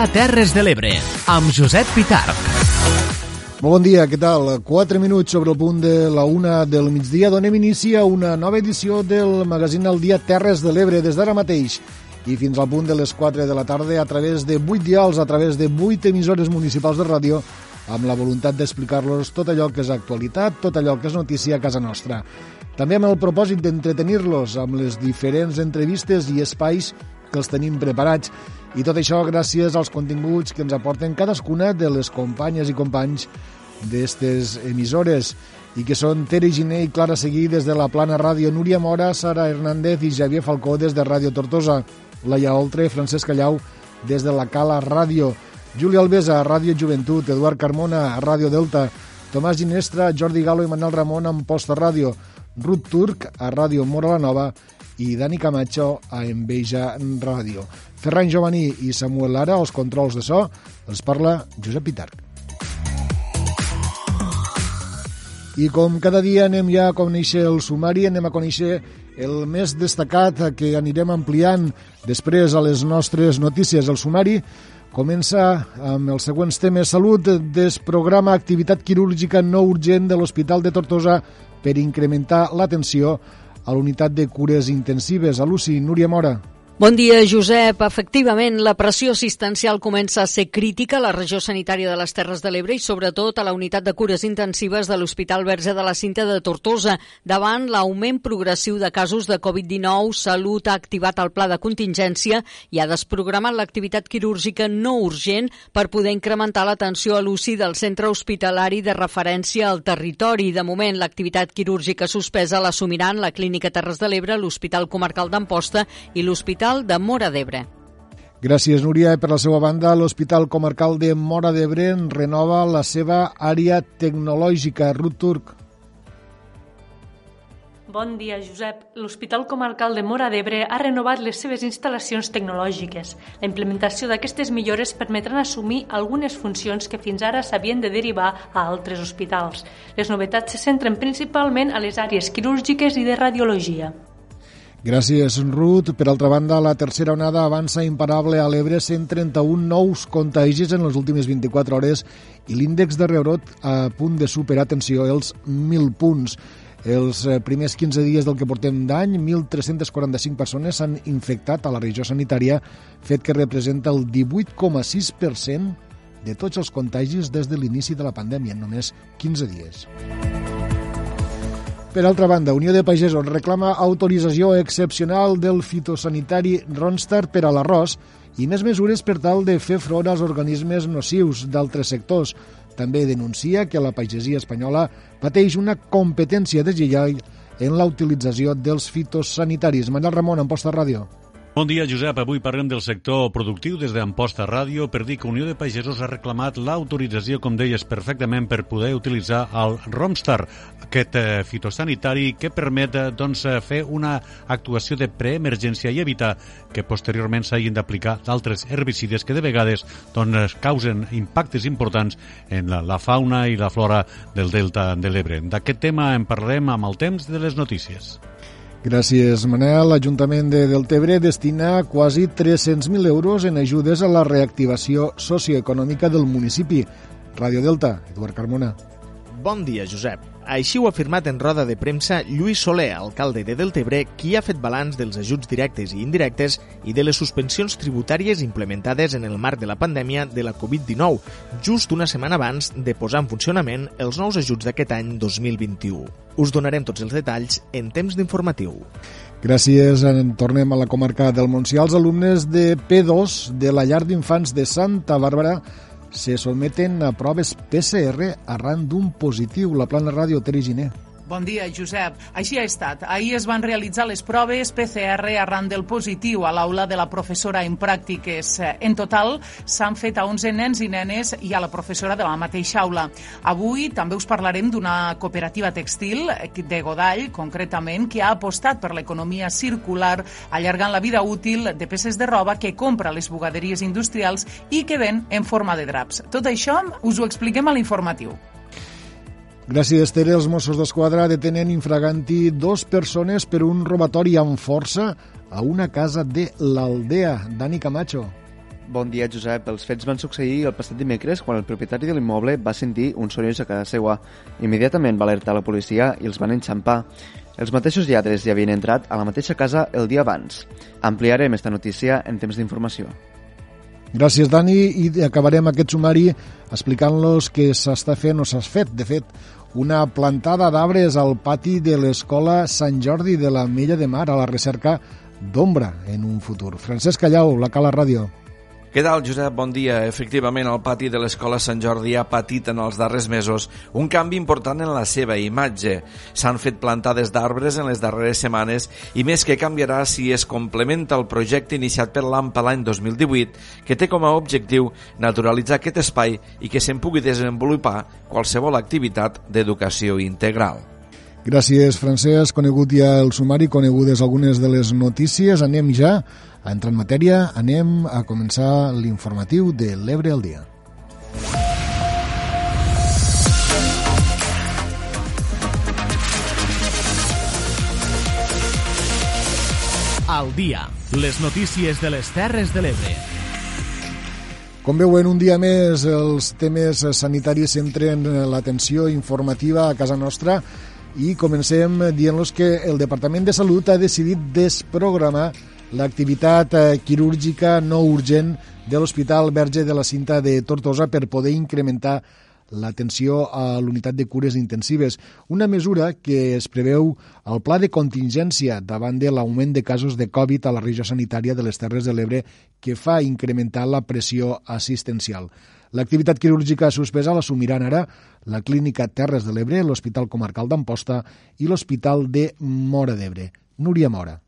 dia Terres de l'Ebre, amb Josep Pitarc. Molt bon dia, què tal? 4 minuts sobre el punt de la una del migdia. Donem inici a una nova edició del magazín El dia Terres de l'Ebre des d'ara mateix i fins al punt de les 4 de la tarda a través de 8 dials, a través de 8 emissores municipals de ràdio amb la voluntat d'explicar-los tot allò que és actualitat, tot allò que és notícia a casa nostra. També amb el propòsit d'entretenir-los amb les diferents entrevistes i espais que els tenim preparats. I tot això gràcies als continguts que ens aporten cadascuna de les companyes i companys d'aquestes emissores i que són Tere Giné i Clara Seguí des de la Plana Ràdio, Núria Mora, Sara Hernández i Javier Falcó des de Ràdio Tortosa, Laia Oltre, Francesc Callau des de la Cala Ràdio, Júlia Alvesa, Ràdio Joventut, Eduard Carmona, Ràdio Delta, Tomàs Ginestra, Jordi Galo i Manel Ramon en Posta Ràdio, Ruth Turc a Ràdio Mora la Nova i Dani Camacho a Enveja Ràdio. Ferran Jovaní i Samuel Lara, els controls de so, els parla Josep Pitarc. I com cada dia anem ja a conèixer el sumari, anem a conèixer el més destacat que anirem ampliant després a les nostres notícies. El sumari comença amb els següents temes. Salut desprograma activitat quirúrgica no urgent de l'Hospital de Tortosa per incrementar l'atenció a l'unitat de cures intensives. A Luci, Núria Mora. Bon dia, Josep. Efectivament, la pressió assistencial comença a ser crítica a la regió sanitària de les Terres de l'Ebre i sobretot a la unitat de cures intensives de l'Hospital Verge de la Cinta de Tortosa. Davant l'augment progressiu de casos de Covid-19, Salut ha activat el pla de contingència i ha desprogramat l'activitat quirúrgica no urgent per poder incrementar l'atenció a l'UCI del centre hospitalari de referència al territori. De moment, l'activitat quirúrgica suspesa l'assumiran la Clínica Terres de l'Ebre, l'Hospital Comarcal d'Amposta i l'Hospital de Mora d'Ebre. Gràcies, Núria. Per la seva banda, l'Hospital Comarcal de Mora d'Ebre renova la seva àrea tecnològica. Ruth Turc. Bon dia, Josep. L'Hospital Comarcal de Mora d'Ebre ha renovat les seves instal·lacions tecnològiques. La implementació d'aquestes millores permetran assumir algunes funcions que fins ara s'havien de derivar a altres hospitals. Les novetats se centren principalment a les àrees quirúrgiques i de radiologia. Gràcies, Ruth. Per altra banda, la tercera onada avança imparable a l'Ebre, 131 nous contagis en les últimes 24 hores i l'índex de rebrot a punt de superar, atenció, els 1.000 punts. Els eh, primers 15 dies del que portem d'any, 1.345 persones s'han infectat a la regió sanitària, fet que representa el 18,6% de tots els contagis des de l'inici de la pandèmia, en només 15 dies. Per altra banda, Unió de Pagesos reclama autorització excepcional del fitosanitari Ronstar per a l'arròs i més mesures per tal de fer front als organismes nocius d'altres sectors. També denuncia que la pagesia espanyola pateix una competència deslleial en la utilització dels fitosanitaris. Manel Ramon, en Posta Ràdio. Bon dia, Josep. Avui parlem del sector productiu des d'Amposta Ràdio per dir que Unió de Pagesos ha reclamat l'autorització, com deies perfectament, per poder utilitzar el Romstar, aquest eh, fitosanitari que permet eh, doncs, eh, fer una actuació de preemergència i evitar que posteriorment s'hagin d'aplicar d'altres herbicides que de vegades doncs, causen impactes importants en la, la fauna i la flora del delta de l'Ebre. D'aquest tema en parlarem amb el temps de les notícies. Gràcies, Manel. L'Ajuntament de Deltebre destina quasi 300.000 euros en ajudes a la reactivació socioeconòmica del municipi. Ràdio Delta, Eduard Carmona. Bon dia, Josep. Així ho ha afirmat en roda de premsa Lluís Soler, alcalde de Deltebre, qui ha fet balanç dels ajuts directes i indirectes i de les suspensions tributàries implementades en el marc de la pandèmia de la Covid-19, just una setmana abans de posar en funcionament els nous ajuts d'aquest any 2021. Us donarem tots els detalls en temps d'informatiu. Gràcies. En tornem a la comarca del Montsià. Els alumnes de P2 de la llar d'infants de Santa Bàrbara se someten a proves PCR arran d'un positiu. La plana ràdio Teri Giner. Bon dia, Josep. Així ha estat. Ahir es van realitzar les proves PCR arran del positiu a l'aula de la professora en pràctiques. En total, s'han fet a 11 nens i nenes i a la professora de la mateixa aula. Avui també us parlarem d'una cooperativa textil de Godall, concretament, que ha apostat per l'economia circular, allargant la vida útil de peces de roba que compra les bugaderies industrials i que ven en forma de draps. Tot això us ho expliquem a l'informatiu. Gràcies, Esther. Els Mossos d'Esquadra detenen infraganti dos persones per un robatori amb força a una casa de l'Aldea. Dani Camacho. Bon dia, Josep. Els fets van succeir el passat dimecres quan el propietari de l'immoble va sentir un soroll a casa seva. Immediatament va alertar la policia i els van enxampar. Els mateixos lladres ja havien entrat a la mateixa casa el dia abans. Ampliarem esta notícia en temps d'informació. Gràcies, Dani, i acabarem aquest sumari explicant-los què s'està fent o s'ha fet. De fet, una plantada d'arbres al pati de l'escola Sant Jordi de la Mella de Mar a la recerca d'ombra en un futur. Francesc Callau, la Cala Ràdio. Què tal, Josep? Bon dia. Efectivament, el pati de l'Escola Sant Jordi ha patit en els darrers mesos un canvi important en la seva imatge. S'han fet plantades d'arbres en les darreres setmanes i més que canviarà si es complementa el projecte iniciat per l'AMPA l'any 2018, que té com a objectiu naturalitzar aquest espai i que se'n pugui desenvolupar qualsevol activitat d'educació integral. Gràcies, Francesc. Conegut ja el sumari, conegudes algunes de les notícies. Anem ja a entrar en matèria. Anem a començar l'informatiu de l'Ebre al dia. Al dia. Les notícies de les Terres de l'Ebre. Com veuen, un dia més els temes sanitaris centren l'atenció informativa a casa nostra i comencem dient-los que el Departament de Salut ha decidit desprogramar l'activitat eh, quirúrgica no urgent de l'Hospital Verge de la Cinta de Tortosa per poder incrementar l'atenció a l'unitat de cures intensives, una mesura que es preveu al pla de contingència davant de l'augment de casos de Covid a la regió sanitària de les Terres de l'Ebre que fa incrementar la pressió assistencial. L'activitat quirúrgica suspesa l'assumiran ara la Clínica Terres de l'Ebre, l'Hospital Comarcal d'Amposta i l'Hospital de Mora d'Ebre. Núria Mora.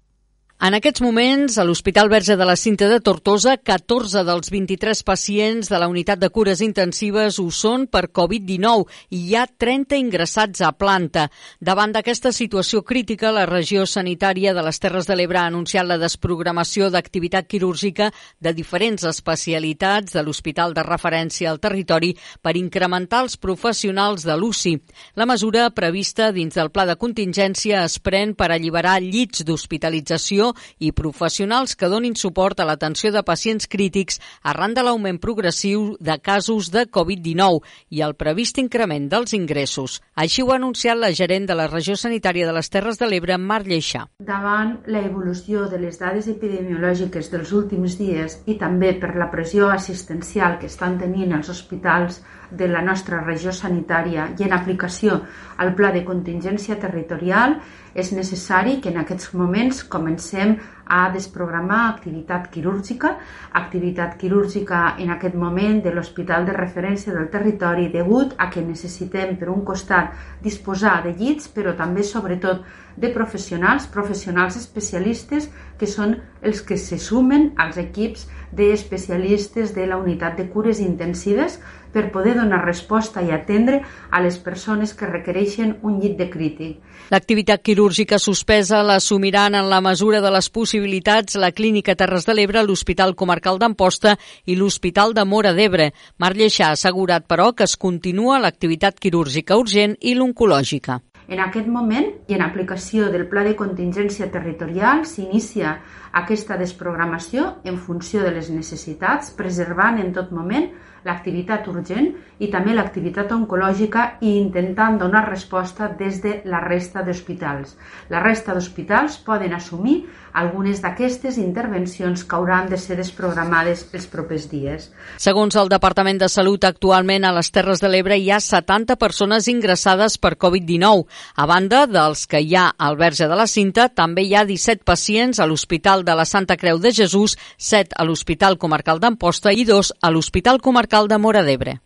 En aquests moments, a l'Hospital Verge de la Cinta de Tortosa, 14 dels 23 pacients de la unitat de cures intensives ho són per Covid-19 i hi ha 30 ingressats a planta. Davant d'aquesta situació crítica, la regió sanitària de les Terres de l'Ebre ha anunciat la desprogramació d'activitat quirúrgica de diferents especialitats de l'hospital de referència al territori per incrementar els professionals de l'UCI. La mesura prevista dins del pla de contingència es pren per alliberar llits d'hospitalització i professionals que donin suport a l'atenció de pacients crítics arran de l'augment progressiu de casos de Covid-19 i el previst increment dels ingressos. Així ho ha anunciat la gerent de la regió sanitària de les Terres de l'Ebre, Mar Lleixa. Davant la evolució de les dades epidemiològiques dels últims dies i també per la pressió assistencial que estan tenint els hospitals de la nostra regió sanitària i en aplicació al pla de contingència territorial, és necessari que en aquests moments comencem a desprogramar activitat quirúrgica, activitat quirúrgica en aquest moment de l'Hospital de Referència del Territori degut a que necessitem, per un costat, disposar de llits, però també, sobretot, de professionals, professionals especialistes, que són els que se sumen als equips d'especialistes de la unitat de cures intensives per poder donar resposta i atendre a les persones que requereixen un llit de crític. L'activitat quirúrgica suspesa l'assumiran en la mesura de les possibilitats la Clínica Terres de l'Ebre, l'Hospital Comarcal d'Amposta i l'Hospital de Mora d'Ebre. Mar Lleixà ha assegurat, però, que es continua l'activitat quirúrgica urgent i l'oncològica. En aquest moment i en aplicació del Pla de Contingència Territorial s'inicia aquesta desprogramació en funció de les necessitats, preservant en tot moment l'activitat urgent i també l'activitat oncològica i intentant donar resposta des de la resta d'hospitals. La resta d'hospitals poden assumir algunes d'aquestes intervencions que hauran de ser desprogramades els propers dies. Segons el Departament de Salut, actualment a les Terres de l'Ebre hi ha 70 persones ingressades per Covid-19. A banda dels que hi ha al Verge de la Cinta, també hi ha 17 pacients a l'Hospital de la Santa Creu de Jesús, 7 a l'Hospital Comarcal d'Amposta i 2 a l'Hospital Comarcal de Mora d'Ebre.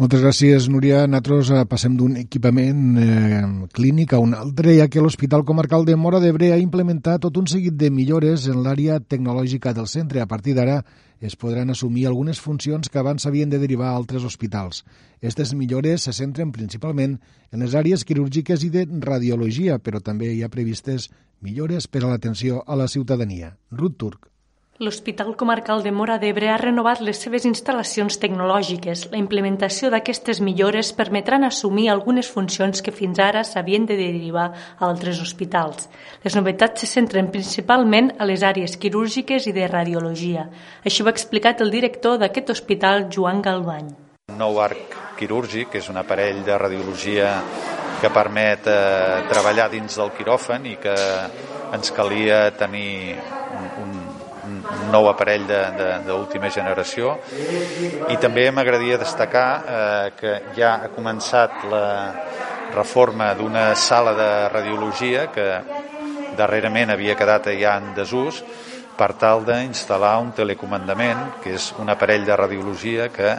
Moltes gràcies, Núria. Nosaltres eh, passem d'un equipament eh, clínic a un altre, ja que l'Hospital Comarcal de Mora d'Ebre ha implementat tot un seguit de millores en l'àrea tecnològica del centre. A partir d'ara es podran assumir algunes funcions que abans s'havien de derivar a altres hospitals. Aquestes millores se centren principalment en les àrees quirúrgiques i de radiologia, però també hi ha previstes millores per a l'atenció a la ciutadania. Ruth Turc. l'Hospital Comarcal de Mora d'Ebre ha renovat les seves instal·lacions tecnològiques. La implementació d'aquestes millores permetran assumir algunes funcions que fins ara s'havien de derivar a altres hospitals. Les novetats se centren principalment a les àrees quirúrgiques i de radiologia. Així ho ha explicat el director d'aquest hospital, Joan Galbany. Un nou arc quirúrgic, que és un aparell de radiologia que permet eh, treballar dins del quiròfan i que ens calia tenir nou aparell d'última generació i també m'agradaria destacar eh, que ja ha començat la reforma d'una sala de radiologia que darrerament havia quedat ja en desús per tal d'instal·lar un telecomandament, que és un aparell de radiologia que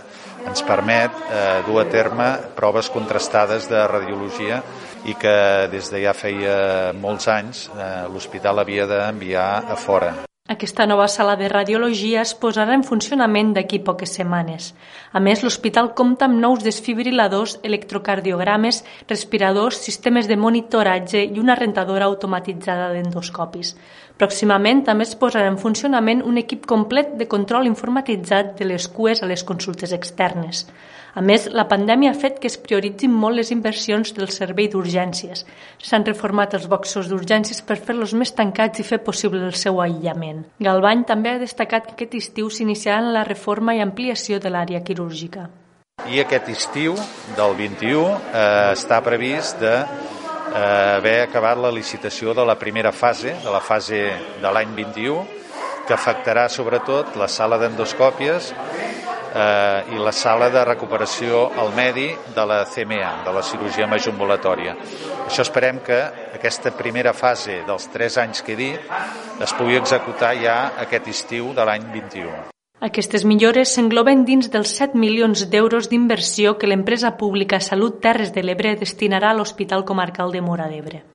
ens permet eh, dur a terme proves contrastades de radiologia i que des de ja feia molts anys eh, l'hospital havia d'enviar a fora. Aquesta nova sala de radiologia es posarà en funcionament d'aquí poques setmanes. A més, l'hospital compta amb nous desfibriladors, electrocardiogrames, respiradors, sistemes de monitoratge i una rentadora automatitzada d'endoscopis. Pròximament també es posarà en funcionament un equip complet de control informatitzat de les cues a les consultes externes. A més, la pandèmia ha fet que es prioritzin molt les inversions del servei d'urgències. S'han reformat els boxos d'urgències per fer-los més tancats i fer possible el seu aïllament. Galbany també ha destacat que aquest estiu s'iniciarà la reforma i ampliació de l'àrea quirúrgica. I aquest estiu del 21 eh, està previst de eh, haver acabat la licitació de la primera fase, de la fase de l'any 21, que afectarà sobretot la sala d'endoscòpies eh, i la sala de recuperació al medi de la CMA, de la cirurgia majombolatòria. Això esperem que aquesta primera fase dels 3 anys que he dit es pugui executar ja aquest estiu de l'any 21. Aquestes millores s'engloben dins dels 7 milions d'euros d'inversió que l'empresa pública Salut Terres de l'Ebre destinarà a l'Hospital Comarcal de Mora d'Ebre.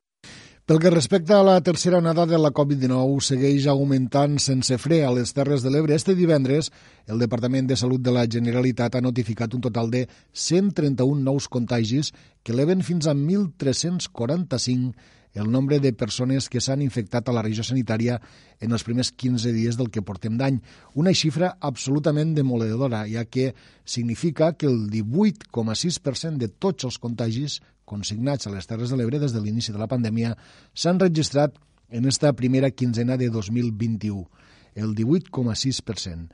Pel que respecta a la tercera onada de la Covid-19, segueix augmentant sense fre a les Terres de l'Ebre. Este divendres, el Departament de Salut de la Generalitat ha notificat un total de 131 nous contagis que eleven fins a 1.345 el nombre de persones que s'han infectat a la regió sanitària en els primers 15 dies del que portem d'any. Una xifra absolutament demoledora, ja que significa que el 18,6% de tots els contagis consignats a les Terres de l'Ebre des de l'inici de la pandèmia s'han registrat en esta primera quinzena de 2021, el 18,6%.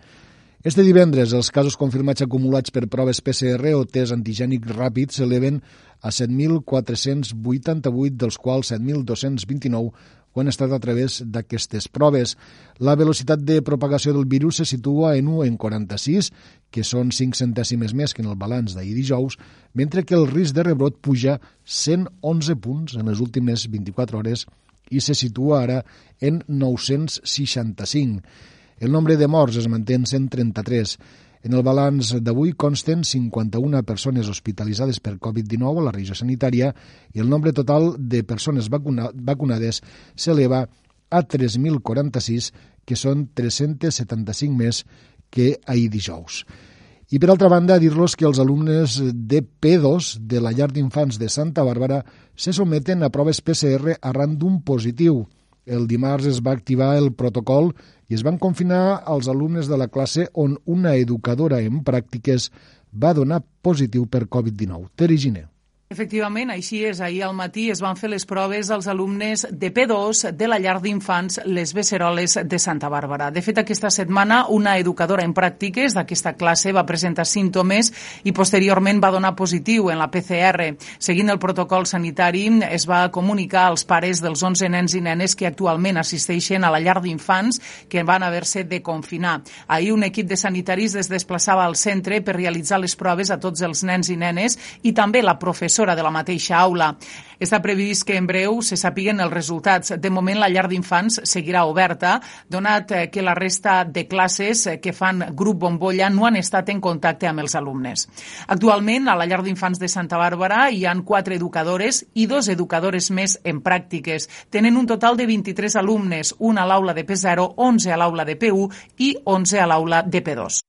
Este divendres, els casos confirmats acumulats per proves PCR o test antigènic ràpid s'eleven a 7.488, dels quals 7.229 ho han estat a través d'aquestes proves. La velocitat de propagació del virus se situa en 1 en 46, que són 5 centèsimes més que en el balanç d'ahir dijous, mentre que el risc de rebrot puja 111 punts en les últimes 24 hores i se situa ara en 965. El nombre de morts es manté en 133. En el balanç d'avui consten 51 persones hospitalitzades per Covid-19 a la regió sanitària i el nombre total de persones vacuna vacunades s'eleva a 3.046, que són 375 més que ahir dijous. I per altra banda, dir-los que els alumnes de P2 de la llar d'infants de Santa Bàrbara se someten a proves PCR arran d'un positiu. El dimarts es va activar el protocol i es van confinar als alumnes de la classe on una educadora en pràctiques va donar positiu per Covid-19. Teri Giner. Efectivament, així és. Ahir al matí es van fer les proves als alumnes de P2 de la llar d'infants Les Beceroles de Santa Bàrbara. De fet, aquesta setmana una educadora en pràctiques d'aquesta classe va presentar símptomes i posteriorment va donar positiu en la PCR. Seguint el protocol sanitari, es va comunicar als pares dels 11 nens i nenes que actualment assisteixen a la llar d'infants que van haver-se de confinar. Ahir un equip de sanitaris es desplaçava al centre per realitzar les proves a tots els nens i nenes i també la professora professora de la mateixa aula. Està previst que en breu se sapiguen els resultats. De moment, la llar d'infants seguirà oberta, donat eh, que la resta de classes eh, que fan grup bombolla no han estat en contacte amb els alumnes. Actualment, a la llar d'infants de Santa Bàrbara hi han quatre educadores i dos educadores més en pràctiques. Tenen un total de 23 alumnes, un a l'aula de P0, 11 a l'aula de P1 i 11 a l'aula de P2.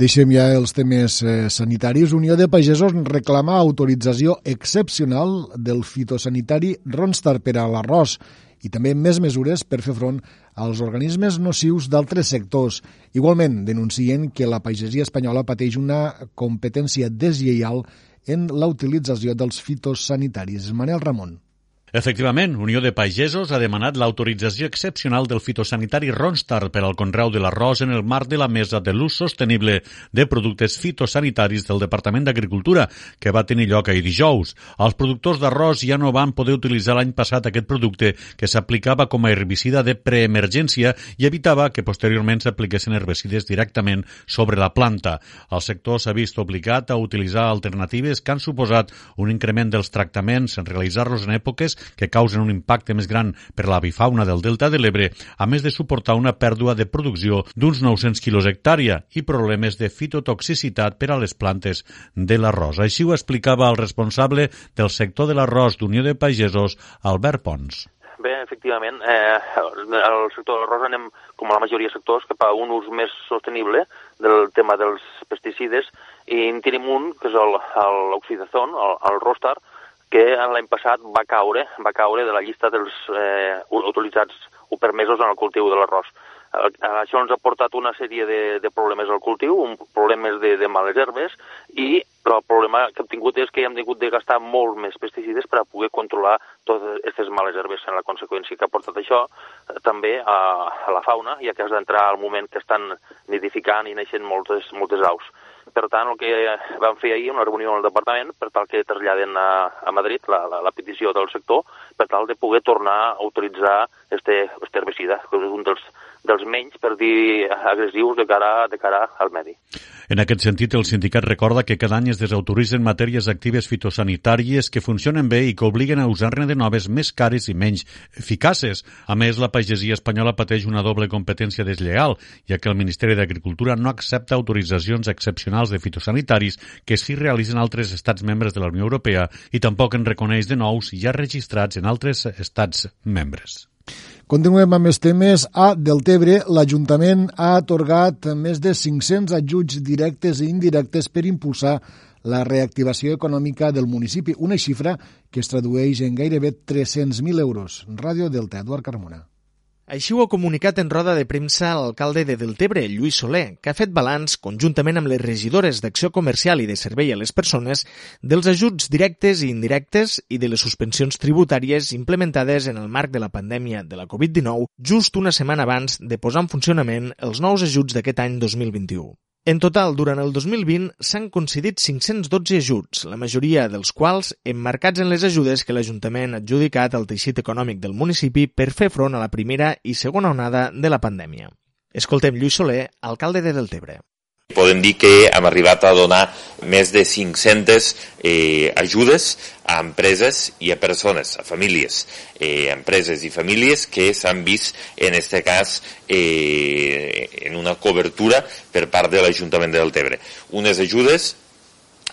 Deixem ja els temes eh, sanitaris. Unió de Pagesos reclama autorització excepcional del fitosanitari Ronstar per a l'arròs i també més mesures per fer front als organismes nocius d'altres sectors. Igualment, denuncien que la pagesia espanyola pateix una competència deslleial en la utilització dels fitosanitaris. Manel Ramon. Efectivament, Unió de Pagesos ha demanat l'autorització excepcional del fitosanitari Ronstar per al conreu de l'arròs en el marc de la Mesa de l'ús sostenible de productes fitosanitaris del Departament d'Agricultura, que va tenir lloc ahir dijous. Els productors d'arròs ja no van poder utilitzar l'any passat aquest producte que s'aplicava com a herbicida de preemergència i evitava que posteriorment s'apliquessin herbicides directament sobre la planta. El sector s'ha vist obligat a utilitzar alternatives que han suposat un increment dels tractaments en realitzar-los en èpoques que causen un impacte més gran per la bifauna del Delta de l'Ebre, a més de suportar una pèrdua de producció d'uns 900 quilos hectària i problemes de fitotoxicitat per a les plantes de l'arròs. Així ho explicava el responsable del sector de l'arròs d'Unió de Pagesos, Albert Pons. Bé, efectivament, eh, el sector de l'arròs anem, com la majoria de sectors, cap a un ús més sostenible del tema dels pesticides i en tenim un, que és l'oxidazón, el, el, el rostar, que l'any passat va caure, va caure de la llista dels eh, utilitzats o permesos en el cultiu de l'arròs. Eh, això ens ha portat una sèrie de, de problemes al cultiu, un, problemes de, de males herbes, i però el problema que hem tingut és que hem tingut de gastar molt més pesticides per a poder controlar totes aquestes males herbes. En la conseqüència que ha portat això eh, també a, a la fauna, ja que has d'entrar al moment que estan nidificant i neixen moltes, moltes aus. Per tant, el que vam fer ahir, una reunió al departament, per tal que traslladen a, a Madrid la, la, la petició del sector, per tal de poder tornar a utilitzar este, este herbicida, que és un dels, dels menys, per dir, agressius de cara, de cara al medi. En aquest sentit, el sindicat recorda que cada any es desautoritzen matèries actives fitosanitàries que funcionen bé i que obliguen a usar-ne de noves més cares i menys eficaces. A més, la pagesia espanyola pateix una doble competència desleal, ja que el Ministeri d'Agricultura no accepta autoritzacions excepcionals de fitosanitaris que sí realitzen altres estats membres de la Unió Europea i tampoc en reconeix de nous ja registrats en altres estats membres. Continuem amb els temes. A Deltebre, l'Ajuntament ha atorgat més de 500 ajuts directes i indirectes per impulsar la reactivació econòmica del municipi, una xifra que es tradueix en gairebé 300.000 euros. Ràdio Delta, Eduard Carmona. Així ho ha comunicat en roda de premsa l'alcalde de Deltebre, Lluís Soler, que ha fet balanç, conjuntament amb les regidores d'Acció Comercial i de Servei a les Persones, dels ajuts directes i indirectes i de les suspensions tributàries implementades en el marc de la pandèmia de la Covid-19 just una setmana abans de posar en funcionament els nous ajuts d'aquest any 2021. En total, durant el 2020 s'han concedit 512 ajuts, la majoria dels quals emmarcats en les ajudes que l'Ajuntament ha adjudicat al teixit econòmic del municipi per fer front a la primera i segona onada de la pandèmia. Escoltem Lluís Soler, alcalde de Deltebre. Podem dir que hem arribat a donar més de 500 eh, ajudes a empreses i a persones, a famílies, eh, empreses i famílies que s'han vist, en aquest cas, eh, en una cobertura per part de l'Ajuntament de Deltebre. Unes ajudes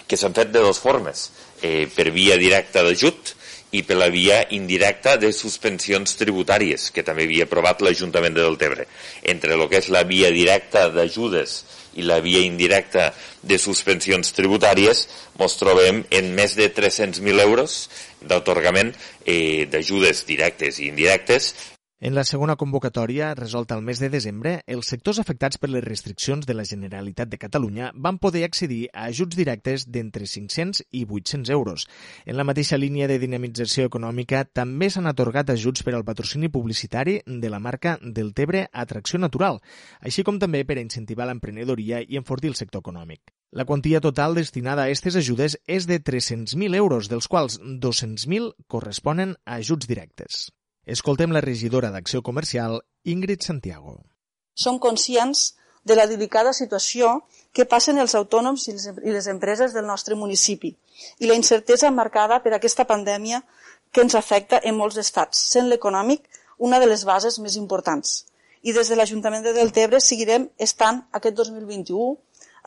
que s'han fet de dues formes, eh, per via directa d'ajut i per la via indirecta de suspensions tributàries, que també havia aprovat l'Ajuntament de Deltebre. Entre el que és la via directa d'ajudes i la via indirecta de suspensions tributàries ens trobem en més de 300.000 euros d'atorgament eh, d'ajudes directes i indirectes en la segona convocatòria, resolta el mes de desembre, els sectors afectats per les restriccions de la Generalitat de Catalunya van poder accedir a ajuts directes d'entre 500 i 800 euros. En la mateixa línia de dinamització econòmica també s'han atorgat ajuts per al patrocini publicitari de la marca del Tebre Atracció Natural, així com també per a incentivar l'emprenedoria i enfortir el sector econòmic. La quantia total destinada a aquestes ajudes és de 300.000 euros, dels quals 200.000 corresponen a ajuts directes. Escoltem la regidora d'Acció Comercial, Ingrid Santiago. Som conscients de la delicada situació que passen els autònoms i les empreses del nostre municipi i la incertesa marcada per aquesta pandèmia que ens afecta en molts estats, sent l'econòmic una de les bases més importants. I des de l'Ajuntament de Deltebre seguirem estant aquest 2021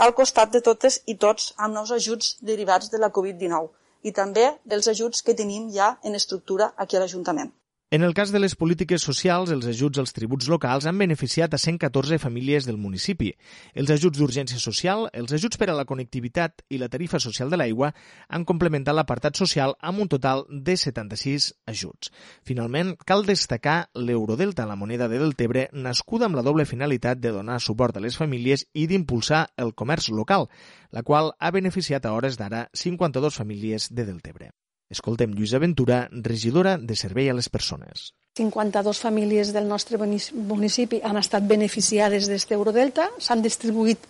al costat de totes i tots amb nous ajuts derivats de la Covid-19 i també dels ajuts que tenim ja en estructura aquí a l'Ajuntament. En el cas de les polítiques socials, els ajuts als tributs locals han beneficiat a 114 famílies del municipi. Els ajuts d'urgència social, els ajuts per a la connectivitat i la tarifa social de l'aigua han complementat l'apartat social amb un total de 76 ajuts. Finalment, cal destacar l'Eurodelta, la moneda de Deltebre, nascuda amb la doble finalitat de donar suport a les famílies i d'impulsar el comerç local, la qual ha beneficiat a hores d'ara 52 famílies de Deltebre. Escoltem Lluïsa Ventura, regidora de Servei a les Persones. 52 famílies del nostre municipi han estat beneficiades d'este Eurodelta, s'han distribuït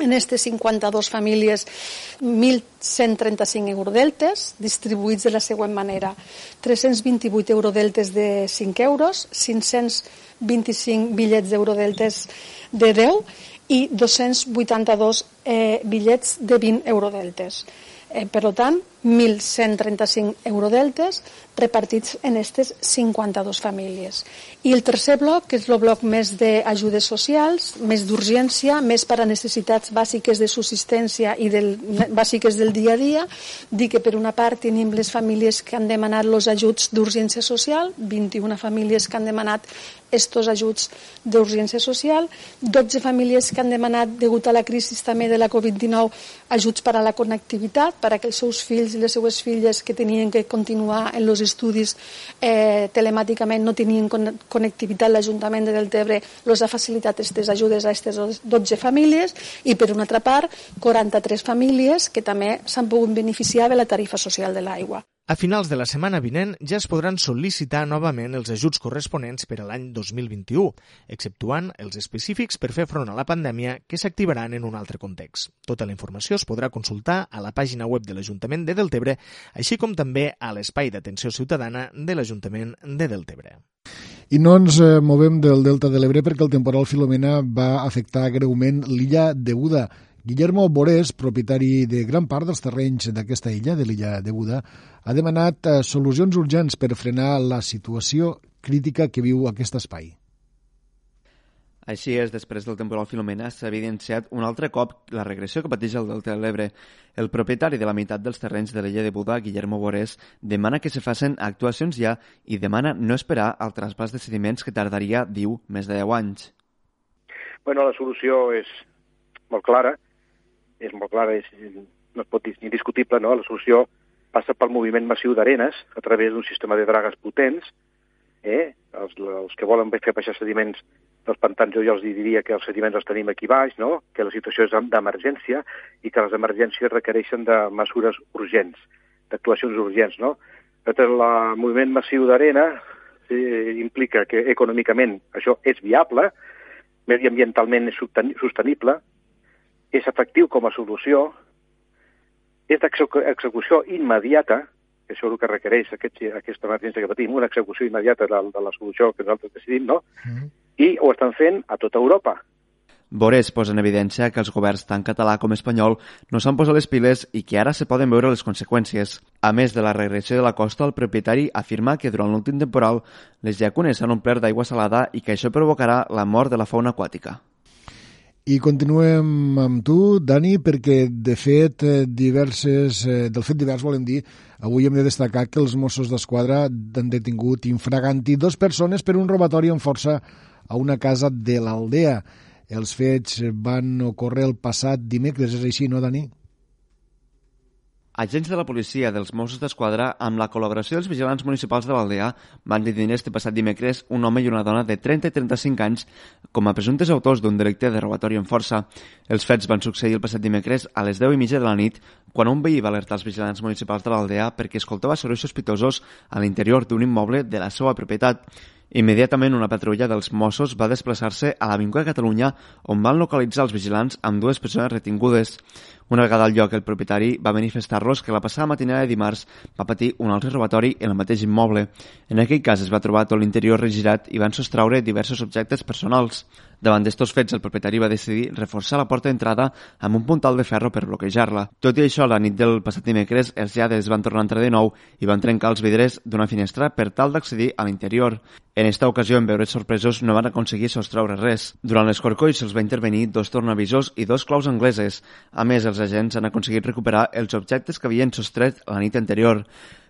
en aquestes 52 famílies 1.135 eurodeltes distribuïts de la següent manera. 328 eurodeltes de 5 euros 525 bitllets d'eurodeltes de 10 i 282 eh, bitllets de 20 eurodeltes eh, per tant 1.135 eurodeltes repartits en aquestes 52 famílies. I el tercer bloc, que és el bloc més d'ajudes socials, més d'urgència, més per a necessitats bàsiques de subsistència i del, bàsiques del dia a dia, dir que per una part tenim les famílies que han demanat els ajuts d'urgència social, 21 famílies que han demanat estos ajuts d'urgència social, 12 famílies que han demanat, degut a la crisi també de la Covid-19, ajuts per a la connectivitat, per a que els seus fills i les seues filles que tenien que continuar en els estudis eh, telemàticament no tenien connectivitat, l'Ajuntament de Deltebre els ha facilitat aquestes ajudes a aquestes 12 famílies i per una altra part 43 famílies que també s'han pogut beneficiar de la tarifa social de l'aigua. A finals de la setmana vinent ja es podran sol·licitar novament els ajuts corresponents per a l'any 2021, exceptuant els específics per fer front a la pandèmia que s'activaran en un altre context. Tota la informació es podrà consultar a la pàgina web de l'Ajuntament de Deltebre, així com també a l'espai d'atenció ciutadana de l'Ajuntament de Deltebre. I no ens eh, movem del Delta de l'Ebre perquè el temporal Filomena va afectar greument l'illa de Buda Guillermo Borés, propietari de gran part dels terrenys d'aquesta illa, de l'illa de Buda, ha demanat eh, solucions urgents per frenar la situació crítica que viu aquest espai. Així és, després del temporal Filomena s'ha evidenciat un altre cop la regressió que pateix el Delta de l'Ebre. El propietari de la meitat dels terrenys de l'illa de Buda, Guillermo Borés, demana que se facin actuacions ja i demana no esperar el traspàs de sediments que tardaria, diu, més de 10 anys. Bueno, la solució és molt clara és molt clara, és, no es pot dir ni discutible, no? La solució passa pel moviment massiu d'arenes a través d'un sistema de dragues potents. Eh? Els, els que volen fer baixar sediments dels pantans, jo ja els diria que els sediments els tenim aquí baix, no? que la situació és d'emergència i que les emergències requereixen de mesures urgents, d'actuacions urgents. No? El moviment massiu d'arena eh, implica que econòmicament això és viable, mediambientalment és sostenible, és efectiu com a solució, és d'execució immediata, que això és el que requereix aquest, aquesta emergència que patim, una execució immediata de, de la solució que nosaltres decidim, no? Mm -hmm. I ho estan fent a tota Europa. Bores posa en evidència que els governs tant català com espanyol no s'han posat les piles i que ara se poden veure les conseqüències. A més de la regressió de la costa, el propietari afirma que durant l'últim temporal les llacunes s'han omplert d'aigua salada i que això provocarà la mort de la fauna aquàtica. I continuem amb tu, Dani, perquè de fet eh, diverses, eh, del fet divers volem dir, avui hem de destacar que els Mossos d'Esquadra han detingut infraganti dos persones per un robatori en força a una casa de l'Aldea. Els fets van ocórrer el passat dimecres, és així, no, Dani? Agents de la policia dels Mossos d'Esquadra, amb la col·laboració dels vigilants municipals de l'Aldea, van detenir este passat dimecres un home i una dona de 30 i 35 anys com a presumptes autors d'un delicte de robatori en força. Els fets van succeir el passat dimecres a les 10 i mitja de la nit, quan un veí va alertar els vigilants municipals de l'Aldea perquè escoltava sorolls sospitosos a l'interior d'un immoble de la seva propietat. Immediatament una patrulla dels Mossos va desplaçar-se a l'Avinguda Catalunya on van localitzar els vigilants amb dues persones retingudes. Una vegada al lloc, el propietari va manifestar-los que la passada matinada de dimarts va patir un altre robatori en el mateix immoble. En aquell cas es va trobar tot l'interior regirat i van sostraure diversos objectes personals. Davant d'estos fets, el propietari va decidir reforçar la porta d'entrada amb un puntal de ferro per bloquejar-la. Tot i això, la nit del passat dimecres, els lladres van tornar a entrar de nou i van trencar els vidres d'una finestra per tal d'accedir a l'interior. En esta ocasió, en veure's sorpresos, no van aconseguir sostraure res. Durant l'escorcoll se'ls va intervenir dos tornavisors i dos claus angleses. A més, els agents han aconseguit recuperar els objectes que havien sostret la nit anterior.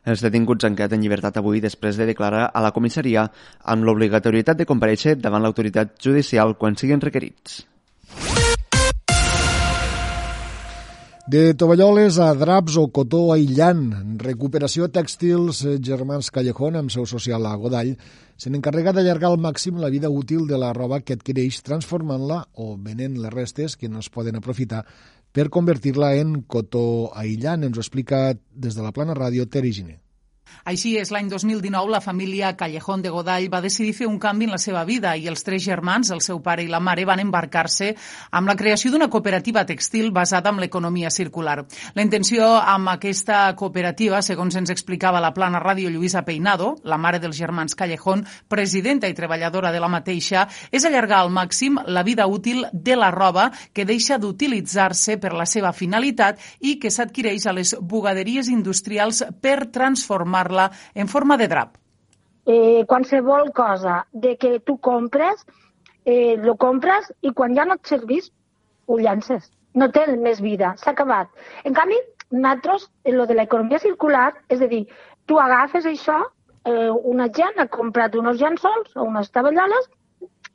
Els detinguts han quedat en llibertat avui després de declarar a la comissaria amb l'obligatorietat de compareixer davant l'autoritat judicial quan siguin requerits. De tovalloles a draps o cotó aïllant, recuperació tèxtils eh, germans Callejón amb seu social a Godall se n'encarrega d'allargar al màxim la vida útil de la roba que adquireix transformant-la o venent les restes que no es poden aprofitar per convertir-la en cotó aïllant. Ens ho explica des de la plana ràdio Terigine. Així és, l'any 2019 la família Callejón de Godall va decidir fer un canvi en la seva vida i els tres germans, el seu pare i la mare, van embarcar-se amb la creació d'una cooperativa textil basada en l'economia circular. La intenció amb aquesta cooperativa, segons ens explicava la plana ràdio Lluïsa Peinado, la mare dels germans Callejón, presidenta i treballadora de la mateixa, és allargar al màxim la vida útil de la roba que deixa d'utilitzar-se per la seva finalitat i que s'adquireix a les bugaderies industrials per transformar posar-la en forma de drap. Eh, qualsevol cosa de que tu compres, eh, lo compres i quan ja no et servís, ho llances. No té més vida, s'ha acabat. En canvi, nosaltres, en lo de l'economia circular, és a dir, tu agafes això, eh, una gent ha comprat uns llençols o unes taballoles,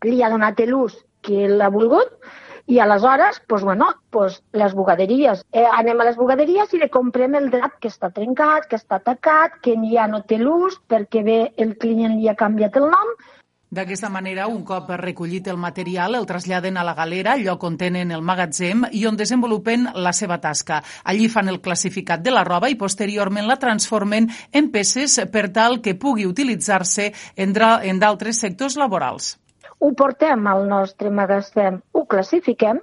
li ha donat l'ús que l'ha volgut, i aleshores, doncs, bueno, doncs les bugaderies. Eh, anem a les bugaderies i li comprem el drap que està trencat, que està atacat, que ja no té l'ús, perquè bé el client li ha canviat el nom, D'aquesta manera, un cop recollit el material, el traslladen a la galera, lloc on tenen el magatzem i on desenvolupen la seva tasca. Allí fan el classificat de la roba i posteriorment la transformen en peces per tal que pugui utilitzar-se en d'altres sectors laborals ho portem al nostre magatzem, ho classifiquem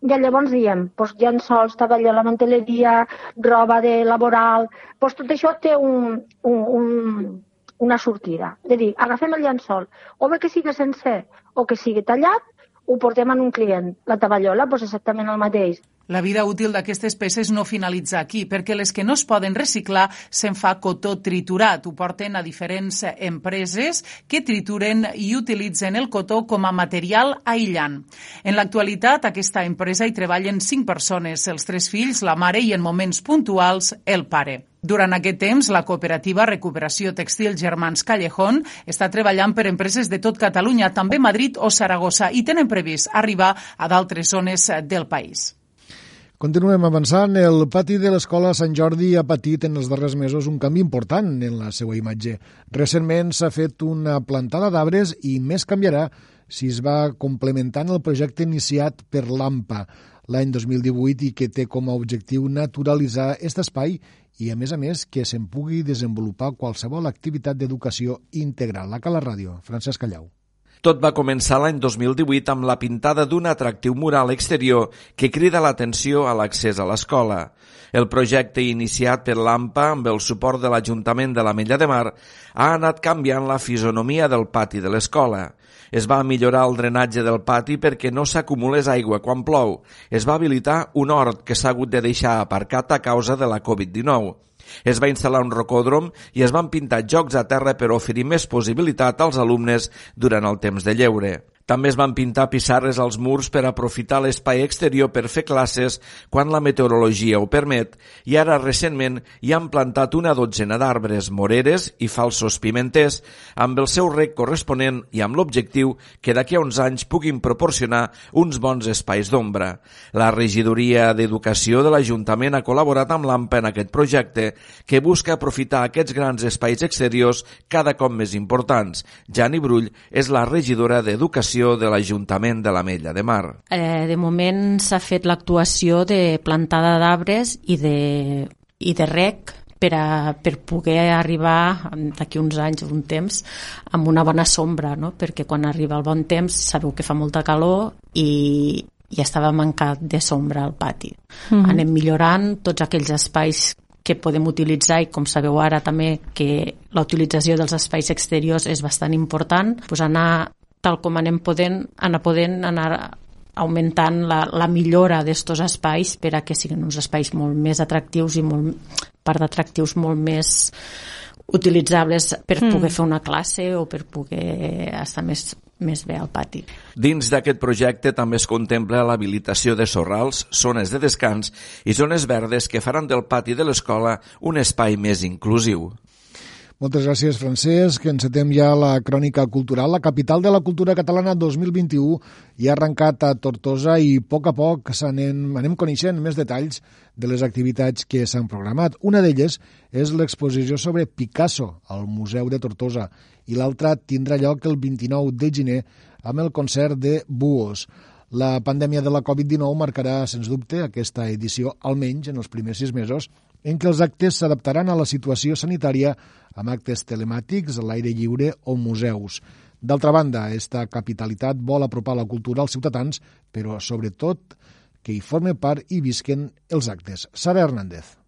i llavors diem, doncs, llençols, la manteleria, roba de laboral, doncs tot això té un, un, un, una sortida. És a dir, agafem el llençol, o bé que sigui sencer o que sigui tallat, ho portem en un client. La taballola, doncs exactament el mateix. La vida útil d'aquestes peces no finalitza aquí, perquè les que no es poden reciclar se'n fa cotó triturat. Ho porten a diferents empreses que trituren i utilitzen el cotó com a material aïllant. En l'actualitat, aquesta empresa hi treballen cinc persones, els tres fills, la mare i en moments puntuals el pare. Durant aquest temps, la cooperativa Recuperació Textil Germans Callejón està treballant per empreses de tot Catalunya, també Madrid o Saragossa, i tenen previst arribar a d'altres zones del país. Continuem avançant. El pati de l'escola Sant Jordi ha patit en els darrers mesos un canvi important en la seva imatge. Recentment s'ha fet una plantada d'arbres i més canviarà si es va complementant el projecte iniciat per l'AMPA l'any 2018 i que té com a objectiu naturalitzar aquest espai i, a més a més, que se'n pugui desenvolupar qualsevol activitat d'educació integral. La Cala Ràdio, Francesc Callau. Tot va començar l'any 2018 amb la pintada d'un atractiu mural exterior que crida l'atenció a l'accés a l'escola. El projecte iniciat per l'AMPA amb el suport de l'Ajuntament de la Mella de Mar ha anat canviant la fisonomia del pati de l'escola. Es va millorar el drenatge del pati perquè no s'acumulés aigua quan plou. Es va habilitar un hort que s'ha hagut de deixar aparcat a causa de la Covid-19. Es va instal·lar un rocòdrom i es van pintar jocs a terra per oferir més possibilitat als alumnes durant el temps de lleure. També es van pintar pissarres als murs per aprofitar l'espai exterior per fer classes quan la meteorologia ho permet i ara recentment hi han plantat una dotzena d'arbres, moreres i falsos pimenters amb el seu rec corresponent i amb l'objectiu que d'aquí a uns anys puguin proporcionar uns bons espais d'ombra. La regidoria d'Educació de l'Ajuntament ha col·laborat amb l'AMPA en aquest projecte que busca aprofitar aquests grans espais exteriors cada cop més importants. Jani Brull és la regidora d'Educació l'actuació de l'Ajuntament de la Mella de Mar? Eh, de moment s'ha fet l'actuació de plantada d'arbres i de, i de rec per, a, per poder arribar d'aquí uns anys, un temps, amb una bona sombra, no? perquè quan arriba el bon temps sabeu que fa molta calor i, i estava mancat de sombra al pati. Mm -hmm. Anem millorant tots aquells espais que podem utilitzar i com sabeu ara també que la utilització dels espais exteriors és bastant important, doncs anar tal com anem podent, anar podent anar augmentant la, la millora d'estos espais per a que siguin uns espais molt més atractius i molt, part d'atractius molt més utilitzables per mm. poder fer una classe o per poder estar més més bé al pati. Dins d'aquest projecte també es contempla l'habilitació de sorrals, zones de descans i zones verdes que faran del pati de l'escola un espai més inclusiu. Moltes gràcies, Francesc. Encetem ja la crònica cultural. La capital de la cultura catalana 2021 ja ha arrencat a Tortosa i a poc a poc anem, anem coneixent més detalls de les activitats que s'han programat. Una d'elles és l'exposició sobre Picasso al Museu de Tortosa i l'altra tindrà lloc el 29 de gener amb el concert de Buos. La pandèmia de la Covid-19 marcarà, sens dubte, aquesta edició, almenys en els primers sis mesos, en què els actes s'adaptaran a la situació sanitària amb actes telemàtics, a l'aire lliure o museus. D'altra banda, aquesta capitalitat vol apropar la cultura als ciutadans, però sobretot que hi formen part i visquen els actes. Sara Hernández.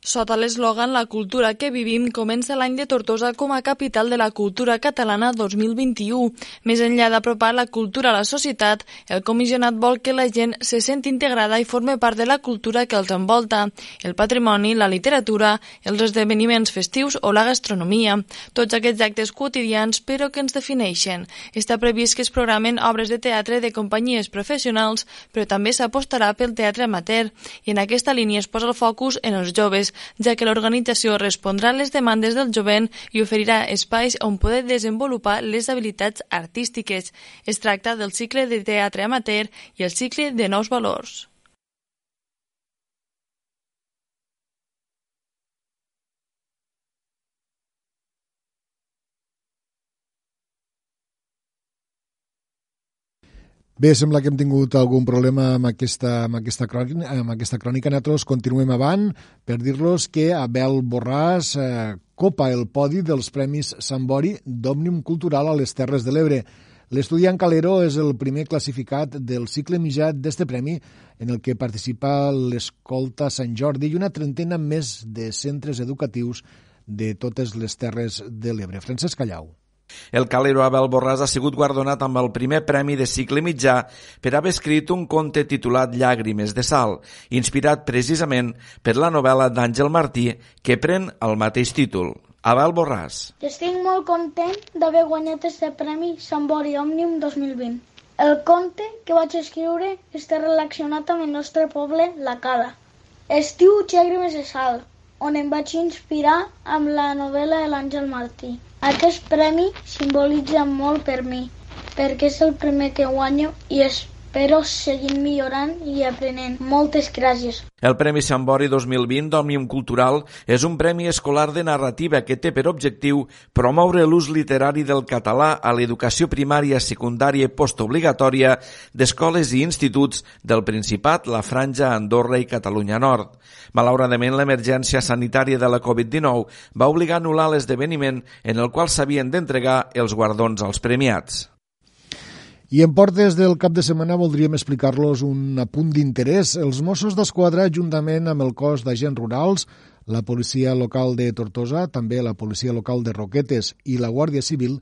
Sota l'eslògan La cultura que vivim comença l'any de Tortosa com a capital de la cultura catalana 2021. Més enllà d'apropar la cultura a la societat, el comissionat vol que la gent se senti integrada i forme part de la cultura que els envolta, el patrimoni, la literatura, els esdeveniments festius o la gastronomia, tots aquests actes quotidians però que ens defineixen. Està previst que es programen obres de teatre de companyies professionals, però també s'apostarà pel teatre amateur i en aquesta línia es posa el focus en els joves ja que l'organització respondrà a les demandes del jovent i oferirà espais on poder desenvolupar les habilitats artístiques. Es tracta del cicle de teatre amateur i el cicle de nous valors. Bé, sembla que hem tingut algun problema amb aquesta, amb aquesta, crònica, amb aquesta crònica. Nosaltres continuem avant per dir-los que Abel Borràs eh, copa el podi dels Premis Sant Bori d'Òmnium Cultural a les Terres de l'Ebre. L'estudiant Calero és el primer classificat del cicle mitjà d'este premi en el que participa l'Escolta Sant Jordi i una trentena més de centres educatius de totes les Terres de l'Ebre. Francesc Callau. El calero Abel Borràs ha sigut guardonat amb el primer premi de cicle mitjà per haver escrit un conte titulat Llàgrimes de sal, inspirat precisament per la novel·la d'Àngel Martí, que pren el mateix títol. Abel Borràs. Estic molt content d'haver guanyat este premi Sant Bori Òmnium 2020. El conte que vaig escriure està relacionat amb el nostre poble, la Cala. Estiu Llàgrimes de sal, on em vaig inspirar amb la novel·la de l'Àngel Martí. Aquest premi simbolitza molt per mi, perquè és el primer que guanyo i espero seguir millorant i aprenent. Moltes gràcies. El Premi Sant Bori 2020 d'Òmnium Cultural és un premi escolar de narrativa que té per objectiu promoure l'ús literari del català a l'educació primària, secundària i postobligatòria d'escoles i instituts del Principat, la Franja, Andorra i Catalunya Nord. Malauradament, l'emergència sanitària de la Covid-19 va obligar a anul·lar l'esdeveniment en el qual s'havien d'entregar els guardons als premiats. I en portes del cap de setmana voldríem explicar-los un apunt d'interès. Els Mossos d'Esquadra, juntament amb el cos d'agents rurals, la policia local de Tortosa, també la policia local de Roquetes i la Guàrdia Civil,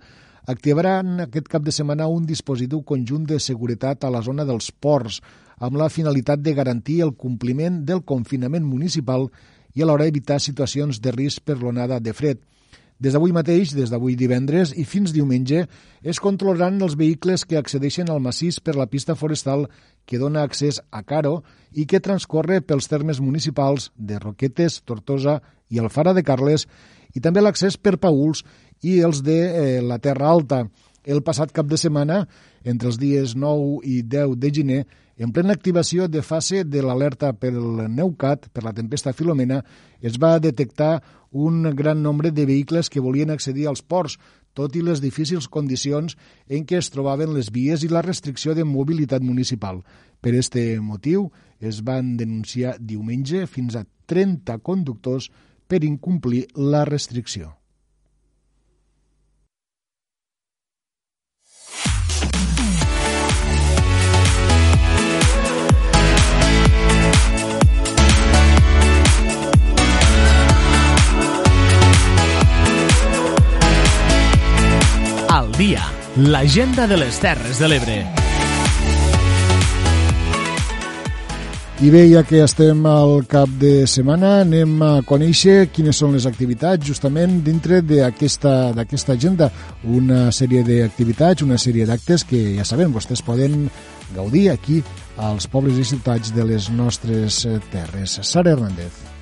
activaran aquest cap de setmana un dispositiu conjunt de seguretat a la zona dels ports, amb la finalitat de garantir el compliment del confinament municipal i alhora evitar situacions de risc per l'onada de fred. Des d'avui mateix, des d'avui divendres i fins diumenge, es controlaran els vehicles que accedeixen al massís per la pista forestal que dona accés a Caro i que transcorre pels termes municipals de Roquetes, Tortosa i Alfara de Carles i també l'accés per Pauls i els de eh, la Terra Alta. El passat cap de setmana, entre els dies 9 i 10 de gener, en plena activació de fase de l'alerta per el Neucat, per la tempesta Filomena, es va detectar un gran nombre de vehicles que volien accedir als ports, tot i les difícils condicions en què es trobaven les vies i la restricció de mobilitat municipal. Per este motiu, es van denunciar diumenge fins a 30 conductors per incomplir la restricció. Al dia, l'agenda de les Terres de l'Ebre. I bé, ja que estem al cap de setmana, anem a conèixer quines són les activitats justament dintre d'aquesta agenda. Una sèrie d'activitats, una sèrie d'actes que, ja sabem, vostès poden gaudir aquí als pobles i ciutats de les nostres terres. Sara Hernández.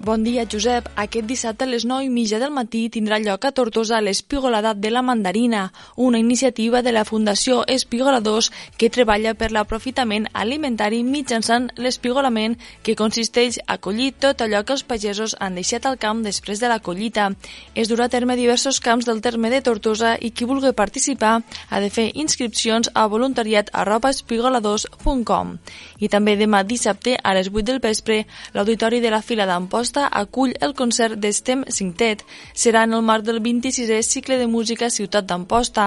Bon dia, Josep. Aquest dissabte a les 9 i mitja del matí tindrà lloc a Tortosa l'Espigolada de la Mandarina, una iniciativa de la Fundació Espigoladors que treballa per l'aprofitament alimentari mitjançant l'espigolament que consisteix a collir tot allò que els pagesos han deixat al camp després de la collita. Es durà a terme diversos camps del terme de Tortosa i qui vulgui participar ha de fer inscripcions a voluntariat espigoladors.com. I també demà dissabte a les 8 del vespre l'Auditori de la Fila d'Amposta Costa acull el concert d'Estem Cintet. Serà en el marc del 26è cicle de música Ciutat d'Amposta,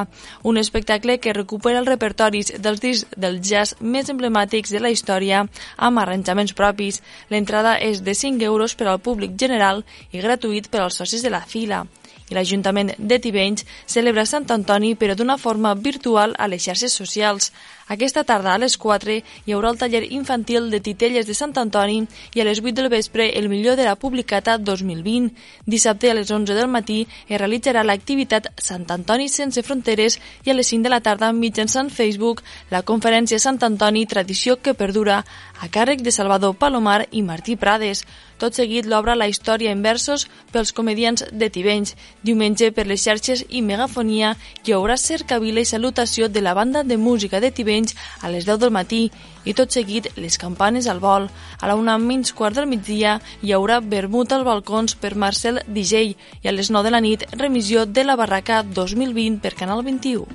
un espectacle que recupera els repertoris dels discs del jazz més emblemàtics de la història amb arranjaments propis. L'entrada és de 5 euros per al públic general i gratuït per als socis de la fila i l'Ajuntament de Tivenys celebra Sant Antoni però d'una forma virtual a les xarxes socials. Aquesta tarda a les 4 hi haurà el taller infantil de titelles de Sant Antoni i a les 8 del vespre el millor de la Publicata 2020. Dissabte a les 11 del matí es realitzarà l'activitat Sant Antoni sense fronteres i a les 5 de la tarda mitjançant Facebook la conferència Sant Antoni Tradició que perdura a càrrec de Salvador Palomar i Martí Prades. Tot seguit l'obra La història en versos pels comedians de Tivenys. Diumenge per les xarxes i megafonia hi haurà cercavila i salutació de la banda de música de Tivenys a les 10 del matí i tot seguit les campanes al vol. A la una menys quart del migdia hi haurà vermut als balcons per Marcel DJ i a les 9 de la nit remissió de la barraca 2020 per Canal 21.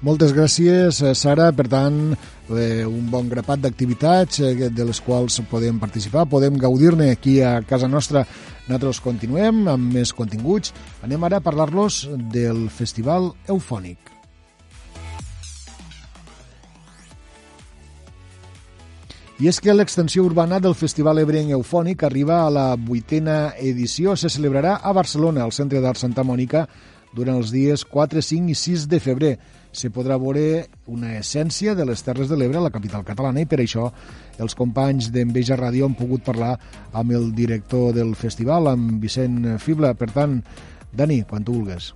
Moltes gràcies, eh, Sara. Per tant, eh, un bon grapat d'activitats eh, de les quals podem participar, podem gaudir-ne aquí a casa nostra. Nosaltres continuem amb més continguts. Anem ara a parlar-los del Festival Eufònic. I és que l'extensió urbana del Festival Ebrenc Eufònic arriba a la vuitena edició. Se celebrarà a Barcelona, al Centre d'Art Santa Mònica, durant els dies 4, 5 i 6 de febrer se podrà veure una essència de les Terres de l'Ebre a la capital catalana i per això els companys d'Enveja Ràdio han pogut parlar amb el director del festival, amb Vicent Fibla. Per tant, Dani, quan tu vulgues.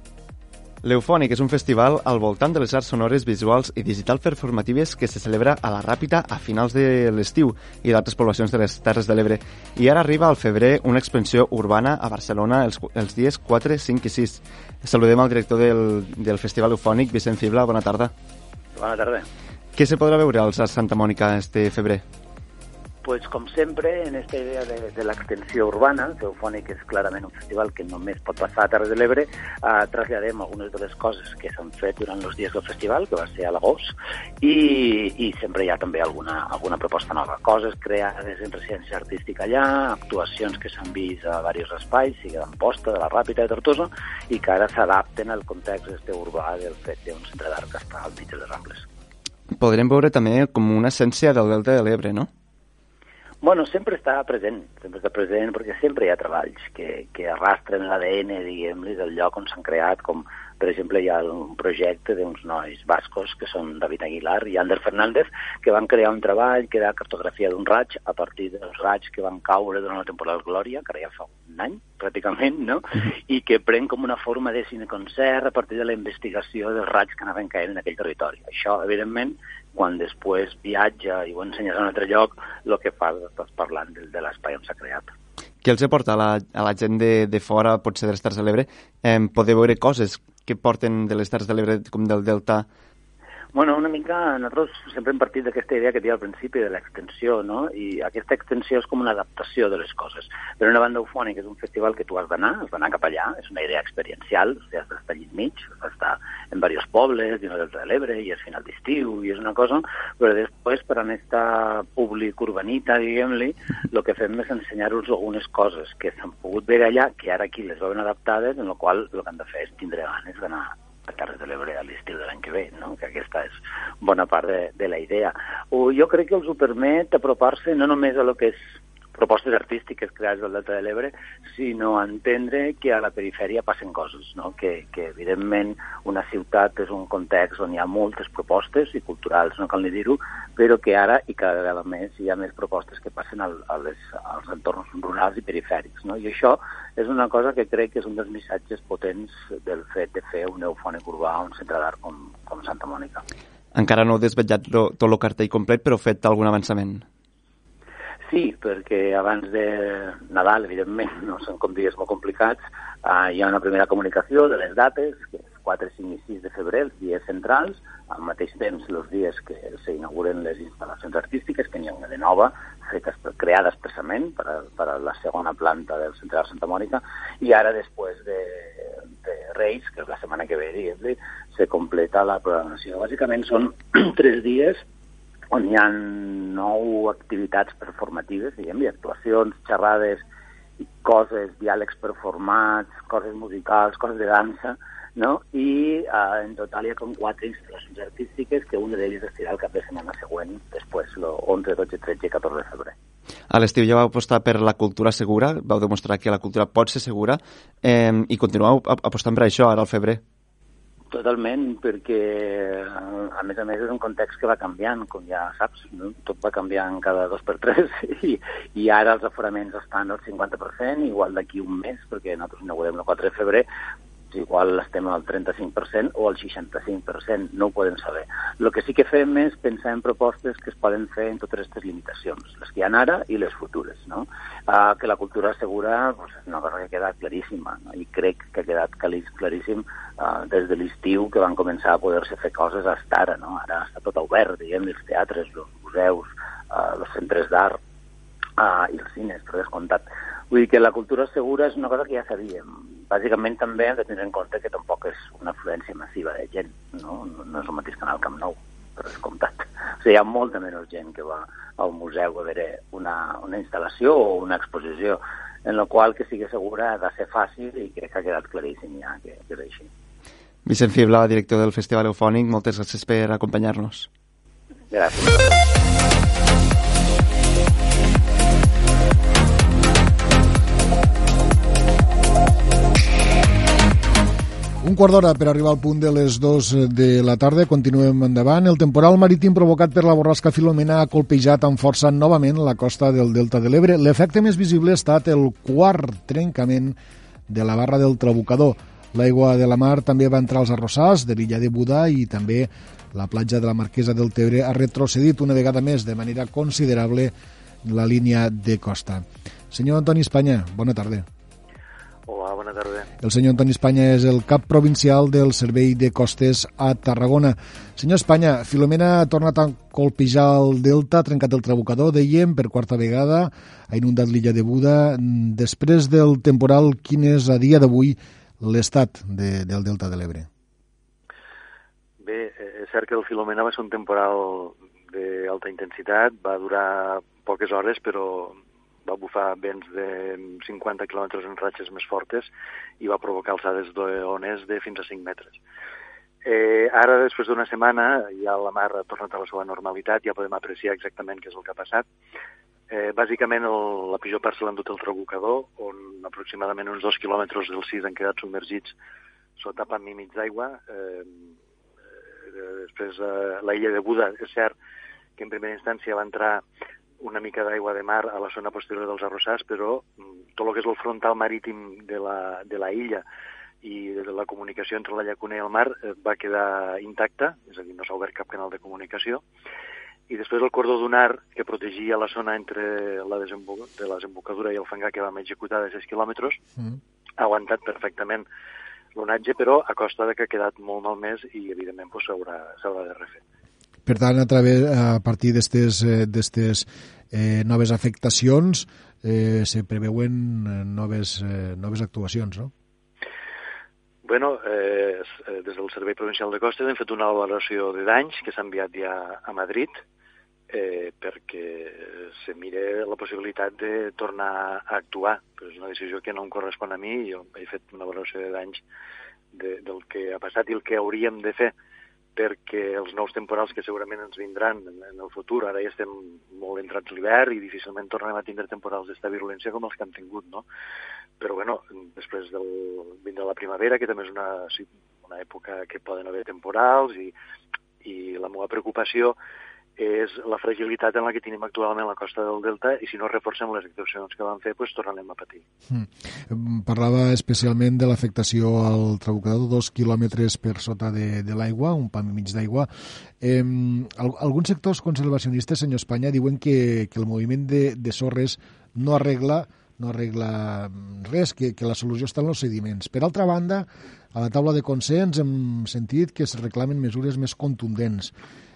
L'Eufònic és un festival al voltant de les arts sonores, visuals i digital performatives que se celebra a la Ràpita a finals de l'estiu i d'altres poblacions de les Terres de l'Ebre. I ara arriba al febrer una expansió urbana a Barcelona els, els dies 4, 5 i 6. Saludem al director del, del Festival Eufònic, Vicent Fibla. Bona tarda. Bona tarda. Què se podrà veure als Arts Santa Mònica este febrer? Pues com sempre, en esta idea de, de l'extensió urbana, Teofònic és clarament un festival que només pot passar a Terres de l'Ebre, eh, traslladem algunes de les coses que s'han fet durant els dies del festival, que va ser a l'agost, i, i sempre hi ha també alguna, alguna proposta nova. Coses creades en residència artística allà, actuacions que s'han vist a diversos espais, sigui d'Amposta, de la Ràpita, de Tortosa, i que ara s'adapten al context este urbà del fet d'un centre d'art que està al mig de les Rambles. Podrem veure també com una essència del Delta de l'Ebre, no? Bueno, sempre està present, sempre està present perquè sempre hi ha treballs que, que arrastren l'ADN, diguem-li, del lloc on s'han creat, com per exemple hi ha un projecte d'uns nois bascos que són David Aguilar i Ander Fernández que van crear un treball que era cartografia d'un raig a partir dels raigs que van caure durant la temporada Glòria, que ara ja fa un any pràcticament, no? i que pren com una forma de cineconcert a partir de la investigació dels raigs que anaven caient en aquell territori. Això, evidentment, quan després viatja i ho ensenyes a un altre lloc, el que fas estàs parlant de, de l'espai on s'ha creat. Què els porta a la, a la gent de, de fora, potser de les Terres de l'Ebre, eh, poder veure coses que porten de les Terres de l'Ebre com del Delta Bueno, una mica nosaltres sempre hem partit d'aquesta idea que té al principi de l'extensió, no? I aquesta extensió és com una adaptació de les coses. Per una banda eufònica és un festival que tu has d'anar, has d'anar cap allà, és una idea experiencial, o sigui, has d'estar allà mig, has d'estar en diversos pobles, dins del de l'Ebre, i és final d'estiu, i és una cosa, però després, per a aquesta públic urbanita, diguem-li, el que fem és ensenyar-los algunes coses que s'han pogut veure allà, que ara aquí les veuen adaptades, en la qual el que han de fer és tindre ganes d'anar a Terres de l'Ebre a l'estiu de l'any que ve, no? que aquesta és bona part de, de la idea. O jo crec que els ho permet apropar-se no només a lo que és propostes artístiques creades del Delta de l'Ebre, sinó entendre que a la perifèria passen coses, no? que, que evidentment una ciutat és un context on hi ha moltes propostes i culturals, no cal ni dir-ho, però que ara i cada vegada més hi ha més propostes que passen al, a les, als entorns rurals i perifèrics. No? I això és una cosa que crec que és un dels missatges potents del fet de fer un eufònic urbà un centre d'art com, com Santa Mònica. Encara no heu desvetllat tot el cartell complet, però fet algun avançament. Sí, perquè abans de Nadal, evidentment, no són com dies molt complicats, uh, hi ha una primera comunicació de les dates, que és 4, 5 i 6 de febrer, els dies centrals, al mateix temps els dies que s'inauguren les instal·lacions artístiques, que n'hi ha una de nova, feta, creada expressament per a, per a la segona planta del Centre de Santa Mònica, i ara després de, de Reis, que és la setmana que ve, se completa la programació. Bàsicament són tres dies on hi ha nou activitats performatives, diguem-li, actuacions, xerrades, coses, diàlegs performats, coses musicals, coses de dansa, no? i uh, en total hi ha com quatre instal·lacions artístiques que una d'elles es tirarà el cap de setmana següent, després, el 11, 12, 13 i 14 de febrer. A l'estiu ja vau apostar per la cultura segura, vau demostrar que la cultura pot ser segura eh, i continueu apostant per això ara al febrer. Totalment, perquè a més a més és un context que va canviant, com ja saps, no? tot va canviant cada dos per tres i, i ara els aforaments estan al 50%, igual d'aquí un mes, perquè nosaltres inaugurem el 4 de febrer, igual estem al 35% o al 65%, no ho podem saber. El que sí que fem és pensar en propostes que es poden fer en totes aquestes limitacions, les que hi ha ara i les futures. No? Uh, que la cultura segura pues, és una cosa que ha quedat claríssima, no? i crec que ha quedat claríssim uh, des de l'estiu que van començar a poder-se fer coses fins ara. No? Ara està tot obert, diguem, els teatres, els museus, uh, els centres d'art uh, i els cines, per descomptat. Vull dir que la cultura segura és una cosa que ja sabíem. Bàsicament també hem de tenir en compte que tampoc és una afluència massiva de gent, no? No és el mateix que anar al Camp Nou, per descomptat. O sigui, hi ha molta menys gent que va al museu a veure una, una instal·lació o una exposició, en la qual que sigui segura ha de ser fàcil i crec que ha quedat claríssim ja que, que és així. Vicent Fibla, director del Festival Eufònic, moltes gràcies per acompanyar-nos. Gràcies. Un quart d'hora per arribar al punt de les 2 de la tarda. Continuem endavant. El temporal marítim provocat per la borrasca Filomena ha colpejat amb força novament la costa del Delta de l'Ebre. L'efecte més visible ha estat el quart trencament de la barra del Trabucador. L'aigua de la mar també va entrar als arrossars de l'illa de Budà i també la platja de la Marquesa del Tebre ha retrocedit una vegada més de manera considerable la línia de costa. Senyor Antoni Espanya, bona tarda. Hola, bona tarda. El senyor Antoni Espanya és el cap provincial del Servei de Costes a Tarragona. Senyor Espanya, Filomena ha tornat a colpejar el delta, ha trencat el trabucador, dèiem, per quarta vegada, ha inundat l'illa de Buda. Després del temporal, quin és a dia d'avui l'estat de, del delta de l'Ebre? Bé, eh, és cert que el Filomena va ser un temporal d'alta intensitat, va durar poques hores, però va bufar vents de 50 km en ratxes més fortes i va provocar alçades d'ones de fins a 5 metres. Eh, ara, després d'una setmana, ja la mar ha tornat a la seva normalitat, ja podem apreciar exactament què és el que ha passat. Eh, bàsicament, el, la pitjor part se l'ha endut el trabucador, on aproximadament uns dos quilòmetres del sis han quedat submergits sota pam i mig d'aigua. Eh, eh, després, eh, la illa de Buda, és cert que en primera instància va entrar una mica d'aigua de mar a la zona posterior dels arrossars, però mm, tot el que és el frontal marítim de la, de la illa i de la comunicació entre la llacuna i el mar eh, va quedar intacta, és a dir, no s'ha obert cap canal de comunicació, i després el cordó dunar, que protegia la zona entre la de la desembocadura i el fangar que vam executar de 6 quilòmetres, mm. ha aguantat perfectament l'onatge, però a costa de que ha quedat molt malmès i, evidentment, s'haurà pues, de refer. Per tant, a, través, a partir d'aquestes eh, eh, noves afectacions eh, se preveuen eh, noves, eh, noves actuacions, no? Bueno, eh, des del Servei Provincial de Costes hem fet una valoració de danys que s'ha enviat ja a Madrid eh, perquè se mire la possibilitat de tornar a actuar. Però és una decisió que no em correspon a mi. Jo he fet una valoració de danys de, del que ha passat i el que hauríem de fer perquè els nous temporals que segurament ens vindran en, el futur, ara ja estem molt entrats l'hivern i difícilment tornarem a tindre temporals d'esta virulència com els que hem tingut, no? Però, bueno, després del, vindrà la primavera, que també és una, una època que poden haver temporals i, i la meva preocupació és la fragilitat en la que tenim actualment la costa del Delta i si no reforcem les actuacions que vam fer, doncs tornarem a patir. Mm. Parlava especialment de l'afectació al trabucador, dos quilòmetres per sota de, de l'aigua, un pam i mig d'aigua. Eh, alguns sectors conservacionistes, senyor Espanya, diuen que, que el moviment de, de sorres no arregla no arregla res, que, que la solució està en els sediments. Per altra banda, a la taula de consens hem sentit que es reclamen mesures més contundents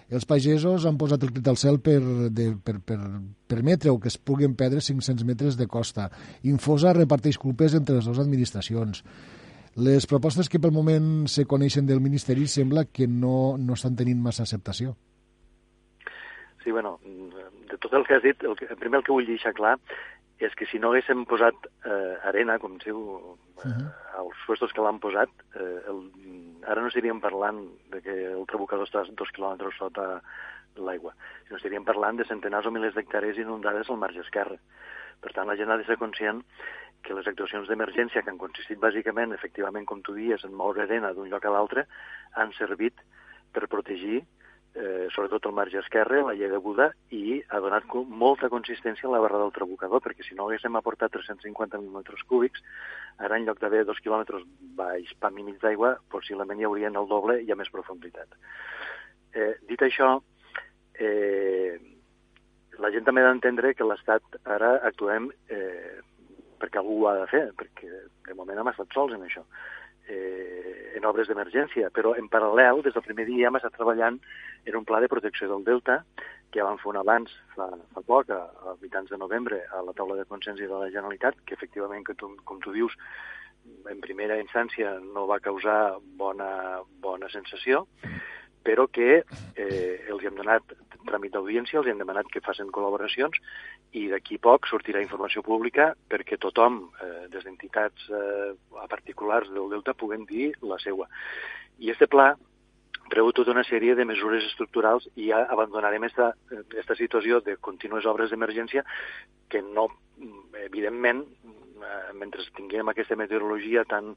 els pagesos han posat el crit al cel per, de, per, per permetre que es puguin perdre 500 metres de costa. Infosa reparteix culpes entre les dues administracions. Les propostes que pel moment se coneixen del Ministeri sembla que no, no estan tenint massa acceptació. Sí, bueno, de tot el que has dit, el, que, primer el que vull deixar clar és que si no haguéssim posat eh, arena, com diu, eh, uh -huh. als puestos que l'han posat, eh, el, ara no estaríem parlant de que el trabucador està dos quilòmetres sota l'aigua, sinó estaríem parlant de centenars o milers d'hectàrees inundades al marge esquerre. Per tant, la gent ha de ser conscient que les actuacions d'emergència, que han consistit bàsicament, efectivament, com tu dies, en moure arena d'un lloc a l'altre, han servit per protegir eh, sobretot el marge esquerre, la llei Buda, i ha donat molta consistència a la barra del trabucador, perquè si no haguéssim aportat 350.000 metres cúbics, ara en lloc d'haver dos quilòmetres baix, pam mig d'aigua, possiblement hi haurien el doble i a més profunditat. Eh, dit això, eh, la gent també ha d'entendre que l'Estat ara actuem eh, perquè algú ho ha de fer, perquè de moment hem estat sols en això eh, en obres d'emergència, però en paral·lel, des del primer dia hem estat treballant en un pla de protecció del Delta, que ja vam fer un abans fa, fa poc, a, a mitjans de novembre, a la taula de consens de la Generalitat, que efectivament, que tu, com tu dius, en primera instància no va causar bona, bona sensació, però que eh, els hem donat tràmit d'audiència, els hem demanat que facin col·laboracions i d'aquí poc sortirà informació pública perquè tothom, eh, des d'entitats eh, particulars del Delta, puguen dir la seva. I este pla preveu tota una sèrie de mesures estructurals i ja abandonarem aquesta situació de contínues obres d'emergència que no, evidentment, eh, mentre tinguem aquesta meteorologia tan,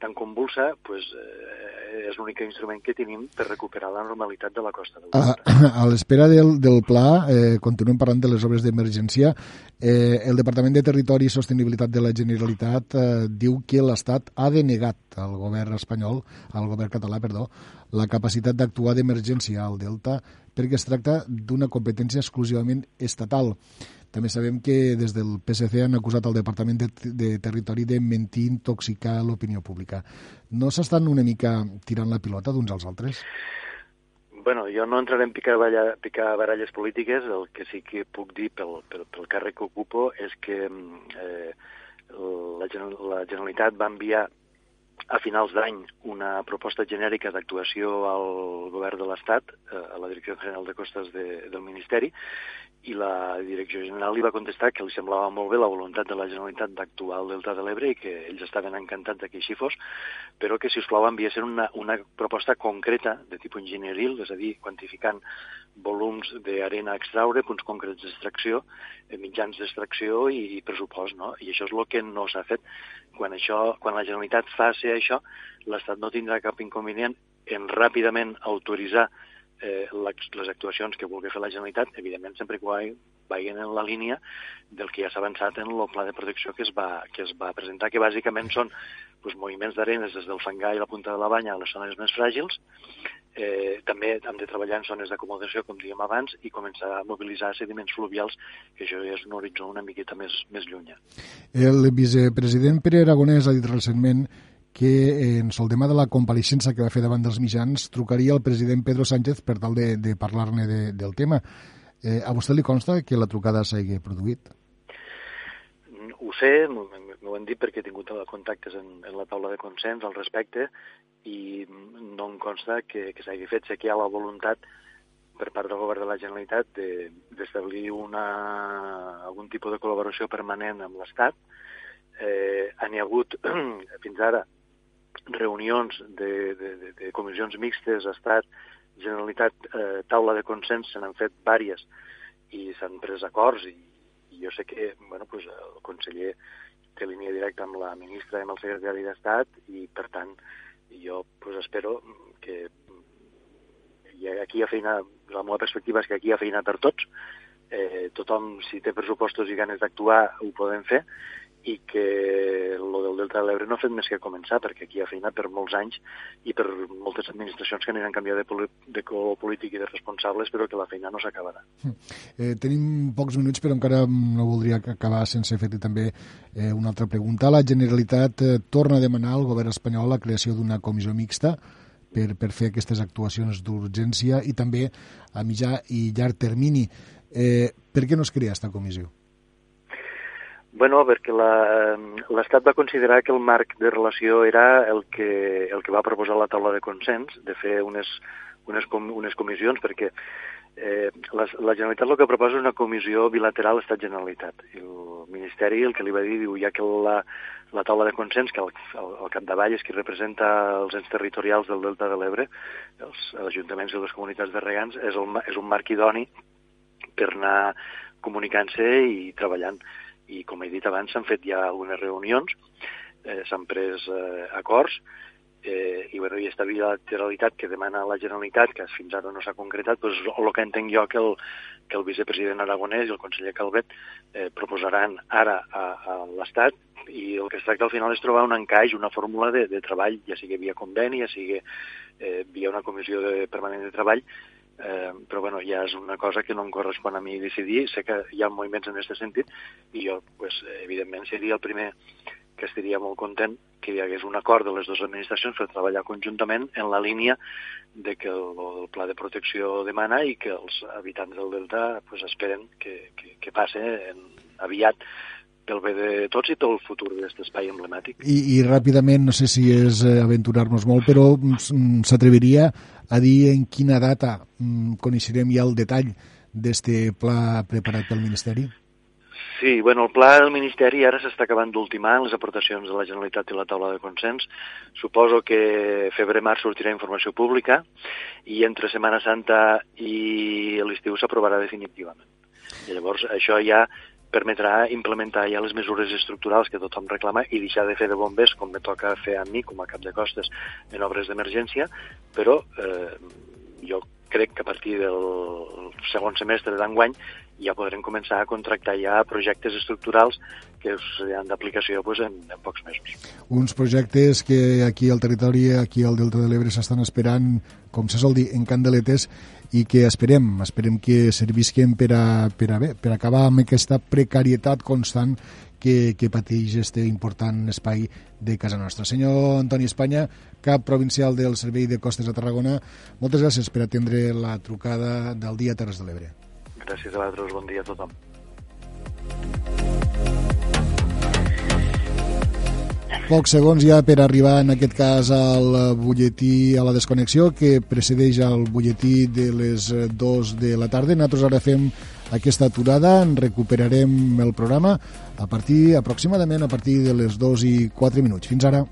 tan convulsa, pues, eh, és l'únic instrument que tenim per recuperar la normalitat de la costa del A, a l'espera del, del pla, eh, continuem parlant de les obres d'emergència, eh, el Departament de Territori i Sostenibilitat de la Generalitat eh, diu que l'Estat ha denegat al govern espanyol, al govern català, perdó, la capacitat d'actuar d'emergència al Delta perquè es tracta d'una competència exclusivament estatal. També sabem que des del PSC han acusat el Departament de, de Territori de mentir, intoxicar l'opinió pública. No s'estan una mica tirant la pilota d'uns als altres? Bueno, jo no entraré en picar, balla, picar baralles polítiques, el que sí que puc dir pel, pel, pel càrrec que ocupo és que eh, la, la Generalitat va enviar a finals d'any una proposta genèrica d'actuació al govern de l'Estat, eh, a la Direcció General de Costes de, del Ministeri, i la Direcció General li va contestar que li semblava molt bé la voluntat de la Generalitat d'actuar al Delta de l'Ebre i que ells estaven encantats que així fos, però que, si us plau, enviessin una, una proposta concreta de tipus enginyeril, és a dir, quantificant volums d'arena a extraure, punts concrets d'extracció, eh, mitjans d'extracció i, pressupost, no? I això és el que no s'ha fet. Quan, això, quan la Generalitat faci això, l'Estat no tindrà cap inconvenient en ràpidament autoritzar eh, les actuacions que vulgui fer la Generalitat, evidentment sempre que vagin en la línia del que ja s'ha avançat en el pla de protecció que es va, que es va presentar, que bàsicament són doncs, moviments d'arenes des del fangar i la punta de la banya a les zones més fràgils. Eh, també hem de treballar en zones d'acomodació, com dèiem abans, i començar a mobilitzar sediments fluvials, que això és un horitzó una miqueta més, més lluny. El vicepresident Pere Aragonès ha dit recentment que en el tema de la compareixença que va fer davant dels mitjans trucaria al president Pedro Sánchez per tal de, de parlar-ne de, del tema. Eh, a vostè li consta que la trucada s'hagi produït? Ho sé, m'ho han dit perquè he tingut contactes en, en la taula de consens al respecte i no em consta que, que s'hagi fet. Sé que hi ha la voluntat per part del govern de la Generalitat d'establir de, una, algun tipus de col·laboració permanent amb l'Estat. Eh, han hi ha hagut fins ara reunions de, de, de, de comissions mixtes, Estat Generalitat eh, taula de consens, se n'han fet vàries i s'han pres acords i, i jo sé que bueno, pues, el conseller té línia directa amb la ministra i amb el secretari d'Estat i, per tant, jo pues, espero que i aquí hi ha feina, la meva perspectiva és que aquí hi ha feina per tots, eh, tothom, si té pressupostos i ganes d'actuar, ho podem fer, i que lo del Delta de l'Ebre no ha fet més que començar, perquè aquí ha feina per molts anys i per moltes administracions que aniran canviant de, de color polític i de responsables, però que la feina no s'acabarà. Eh, tenim pocs minuts, però encara no voldria acabar sense fer també eh, una altra pregunta. La Generalitat eh, torna a demanar al govern espanyol la creació d'una comissió mixta per, per fer aquestes actuacions d'urgència i també a mitjà i llarg termini. Eh, per què no es crea aquesta comissió? Bueno, perquè l'Estat va considerar que el marc de relació era el que, el que va proposar la taula de consens, de fer unes, unes, com, unes comissions, perquè eh, la, la Generalitat el que proposa és una comissió bilateral Estat-Generalitat. I el Ministeri el que li va dir, diu, ja que la, la taula de consens, que al, al, al capdavall és qui representa els ens territorials del Delta de l'Ebre, els ajuntaments i les comunitats de regants, és, el, és un marc idoni per anar comunicant-se i treballant i com he dit abans s'han fet ja algunes reunions, eh, s'han pres eh, acords eh, i, bueno, i aquesta bilateralitat que demana la Generalitat, que fins ara no s'ha concretat, doncs, el que entenc jo que el, que el vicepresident Aragonès i el conseller Calvet eh, proposaran ara a, a l'Estat i el que es tracta al final és trobar un encaix, una fórmula de, de treball, ja sigui via conveni, ja sigui eh, via una comissió de, permanent de treball, eh, però bueno, ja és una cosa que no em correspon a mi decidir, sé que hi ha moviments en aquest sentit i jo, pues, evidentment, seria el primer que estaria molt content que hi hagués un acord de les dues administracions per treballar conjuntament en la línia de que el, el pla de protecció demana i que els habitants del Delta pues, esperen que, que, que passe en, aviat pel bé de tots i pel futur d'aquest espai emblemàtic. I, I ràpidament, no sé si és eh, aventurar-nos molt, però mm, s'atreviria a dir en quina data mm, coneixerem ja el detall d'aquest pla preparat pel Ministeri? Sí, bueno, el pla del Ministeri ara s'està acabant d'ultimar les aportacions de la Generalitat i la taula de consens. Suposo que febrer-març sortirà informació pública i entre Setmana Santa i l'estiu s'aprovarà definitivament. I llavors això ja permetrà implementar ja les mesures estructurals que tothom reclama i deixar de fer de bombers com me toca fer a mi com a cap de costes en obres d'emergència, però eh, jo crec que a partir del segon semestre d'enguany ja podrem començar a contractar ja projectes estructurals que seran d'aplicació pues, en, en pocs mesos. Uns projectes que aquí al territori, aquí al Delta de l'Ebre, s'estan esperant, com se sol dir, en candeletes i que esperem, esperem que servisquen per a, per a, bé, per acabar amb aquesta precarietat constant que, que pateix este important espai de casa nostra. Senyor Antoni Espanya, cap provincial del Servei de Costes a Tarragona, moltes gràcies per atendre la trucada del dia Terres de l'Ebre. Gràcies a vosaltres, bon dia a tothom. Pocs segons ja per arribar en aquest cas al butlletí, a la desconnexió que precedeix al butlletí de les 2 de la tarda. Nosaltres ara fem aquesta aturada, en recuperarem el programa a partir aproximadament a partir de les 2 i 4 minuts. Fins ara.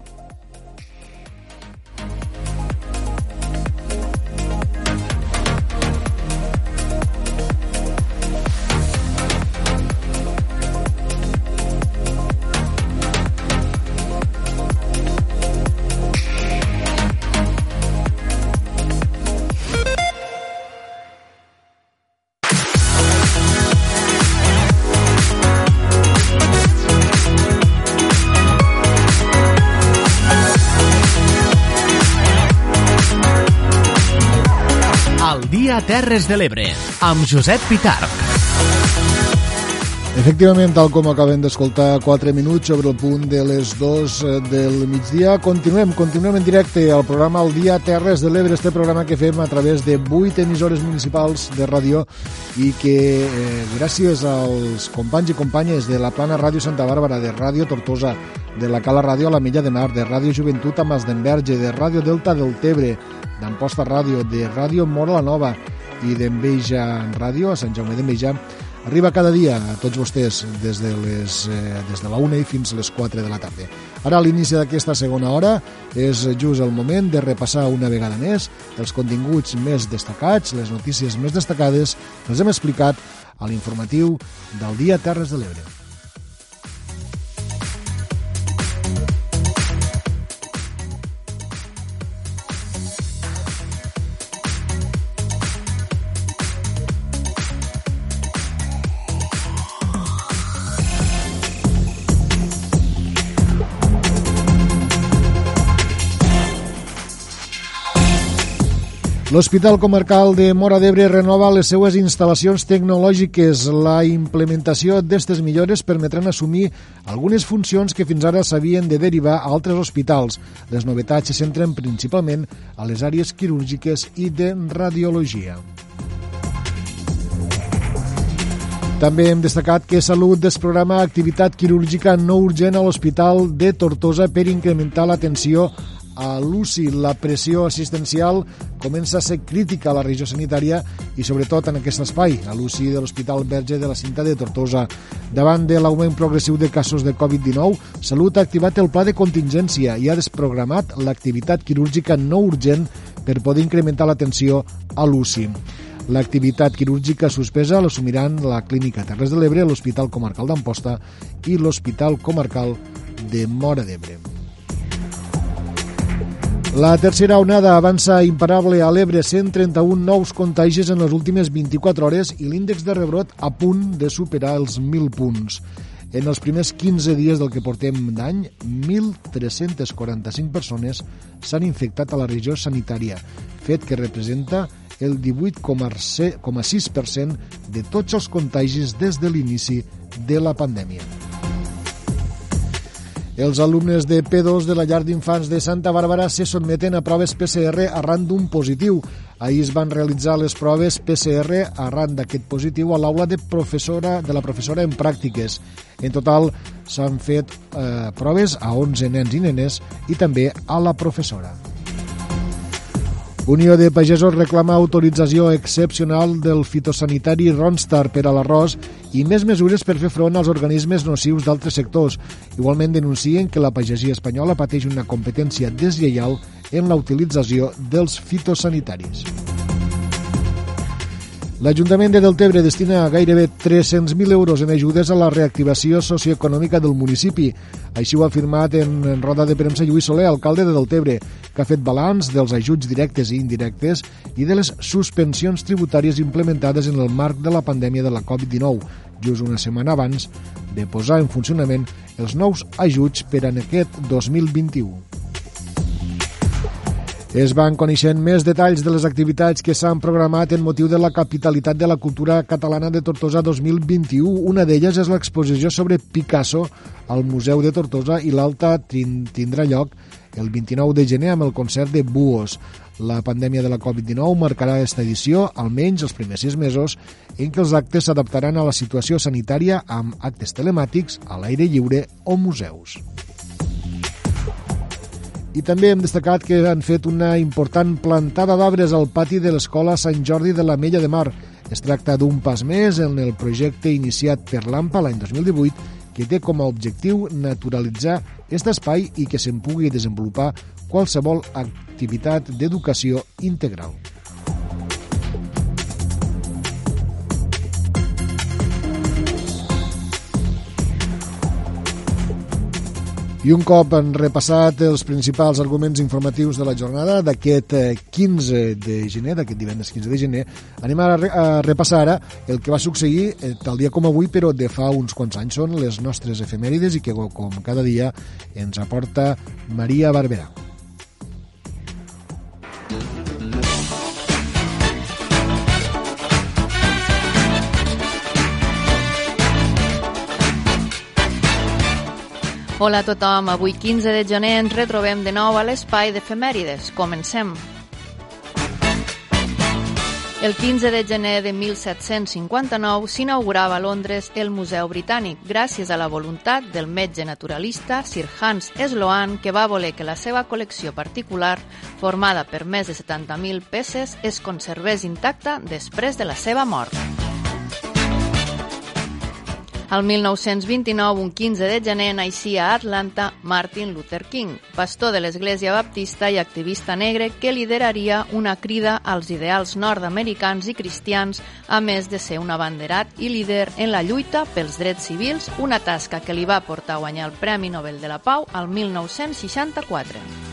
Terres de l'Ebre, amb Josep Pitarc. Efectivament, tal com acabem d'escoltar, 4 minuts sobre el punt de les 2 eh, del migdia. Continuem, continuem en directe al programa El Dia Terres de l'Ebre, este programa que fem a través de 8 emissores municipals de ràdio i que eh, gràcies als companys i companyes de la Plana Ràdio Santa Bàrbara, de Ràdio Tortosa, de la Cala Ràdio a la Milla de Mar, de Ràdio Joventut a Masdenverge, de Ràdio Delta del Tebre, d'Amposta Ràdio, de Ràdio Mora la Nova i d'Enveja Ràdio, a Sant Jaume d'Enveja, arriba cada dia a tots vostès des de, les, eh, des de la 1 i fins a les 4 de la tarda. Ara, a l'inici d'aquesta segona hora, és just el moment de repassar una vegada més els continguts més destacats, les notícies més destacades que els hem explicat a l'informatiu del dia Terres de l'Ebre. L'Hospital Comarcal de Mora d'Ebre renova les seues instal·lacions tecnològiques. La implementació d'aquestes millores permetran assumir algunes funcions que fins ara s'havien de derivar a altres hospitals. Les novetats se centren principalment a les àrees quirúrgiques i de radiologia. També hem destacat que Salut desprograma activitat quirúrgica no urgent a l'Hospital de Tortosa per incrementar l'atenció a l'UCI. La pressió assistencial comença a ser crítica a la regió sanitària i sobretot en aquest espai, a l'UCI de l'Hospital Verge de la Cinta de Tortosa. Davant de l'augment progressiu de casos de Covid-19, Salut ha activat el pla de contingència i ha desprogramat l'activitat quirúrgica no urgent per poder incrementar l'atenció a l'UCI. L'activitat quirúrgica suspesa l'assumiran la Clínica Terres de l'Ebre, l'Hospital Comarcal d'Amposta i l'Hospital Comarcal de Mora d'Ebre. La tercera onada avança imparable a l'Ebre, 131 nous contagis en les últimes 24 hores i l'índex de rebrot a punt de superar els 1.000 punts. En els primers 15 dies del que portem d'any, 1.345 persones s'han infectat a la regió sanitària, fet que representa el 18,6% de tots els contagis des de l'inici de la pandèmia. Els alumnes de P2 de la llar d'infants de Santa Bàrbara se sotmeten a proves PCR arran d'un positiu. Ahir es van realitzar les proves PCR arran d'aquest positiu a l'aula de professora de la professora en pràctiques. En total s'han fet eh, proves a 11 nens i nenes i també a la professora. Unió de Pagesos reclama autorització excepcional del fitosanitari Ronstar per a l'arròs i més mesures per fer front als organismes nocius d'altres sectors. Igualment denuncien que la pagesia espanyola pateix una competència deslleial en la utilització dels fitosanitaris. L'Ajuntament de Deltebre destina gairebé 300.000 euros en ajudes a la reactivació socioeconòmica del municipi. Així ho ha afirmat en roda de premsa Lluís Soler, alcalde de Deltebre, que ha fet balanç dels ajuts directes i indirectes i de les suspensions tributàries implementades en el marc de la pandèmia de la Covid-19, just una setmana abans de posar en funcionament els nous ajuts per a aquest 2021. Es van coneixent més detalls de les activitats que s'han programat en motiu de la capitalitat de la cultura catalana de Tortosa 2021. Una d'elles és l'exposició sobre Picasso al Museu de Tortosa i l'alta tindrà lloc el 29 de gener amb el concert de Buos. La pandèmia de la Covid-19 marcarà aquesta edició, almenys els primers sis mesos, en què els actes s'adaptaran a la situació sanitària amb actes telemàtics, a l'aire lliure o museus. I també hem destacat que han fet una important plantada d'arbres al pati de l'Escola Sant Jordi de la Mella de Mar. Es tracta d'un pas més en el projecte iniciat per l'AMPA l'any 2018 que té com a objectiu naturalitzar aquest espai i que se'n pugui desenvolupar qualsevol activitat d'educació integral. I un cop han repassat els principals arguments informatius de la jornada d'aquest 15 eh, de gener, d'aquest divendres 15 de gener, anem a, a repassar ara el que va succeir eh, tal dia com avui, però de fa uns quants anys. Són les nostres efemèrides i que, com cada dia, ens aporta Maria Barberà. Hola a tothom, avui 15 de gener ens retrobem de nou a l'espai d'efemèrides. Comencem. El 15 de gener de 1759 s'inaugurava a Londres el Museu Britànic gràcies a la voluntat del metge naturalista Sir Hans Sloane que va voler que la seva col·lecció particular, formada per més de 70.000 peces, es conservés intacta després de la seva mort. Al 1929, un 15 de gener, naixia a Atlanta Martin Luther King, pastor de l'Església Baptista i activista negre que lideraria una crida als ideals nord-americans i cristians, a més de ser un abanderat i líder en la lluita pels drets civils, una tasca que li va portar a guanyar el Premi Nobel de la Pau al 1964.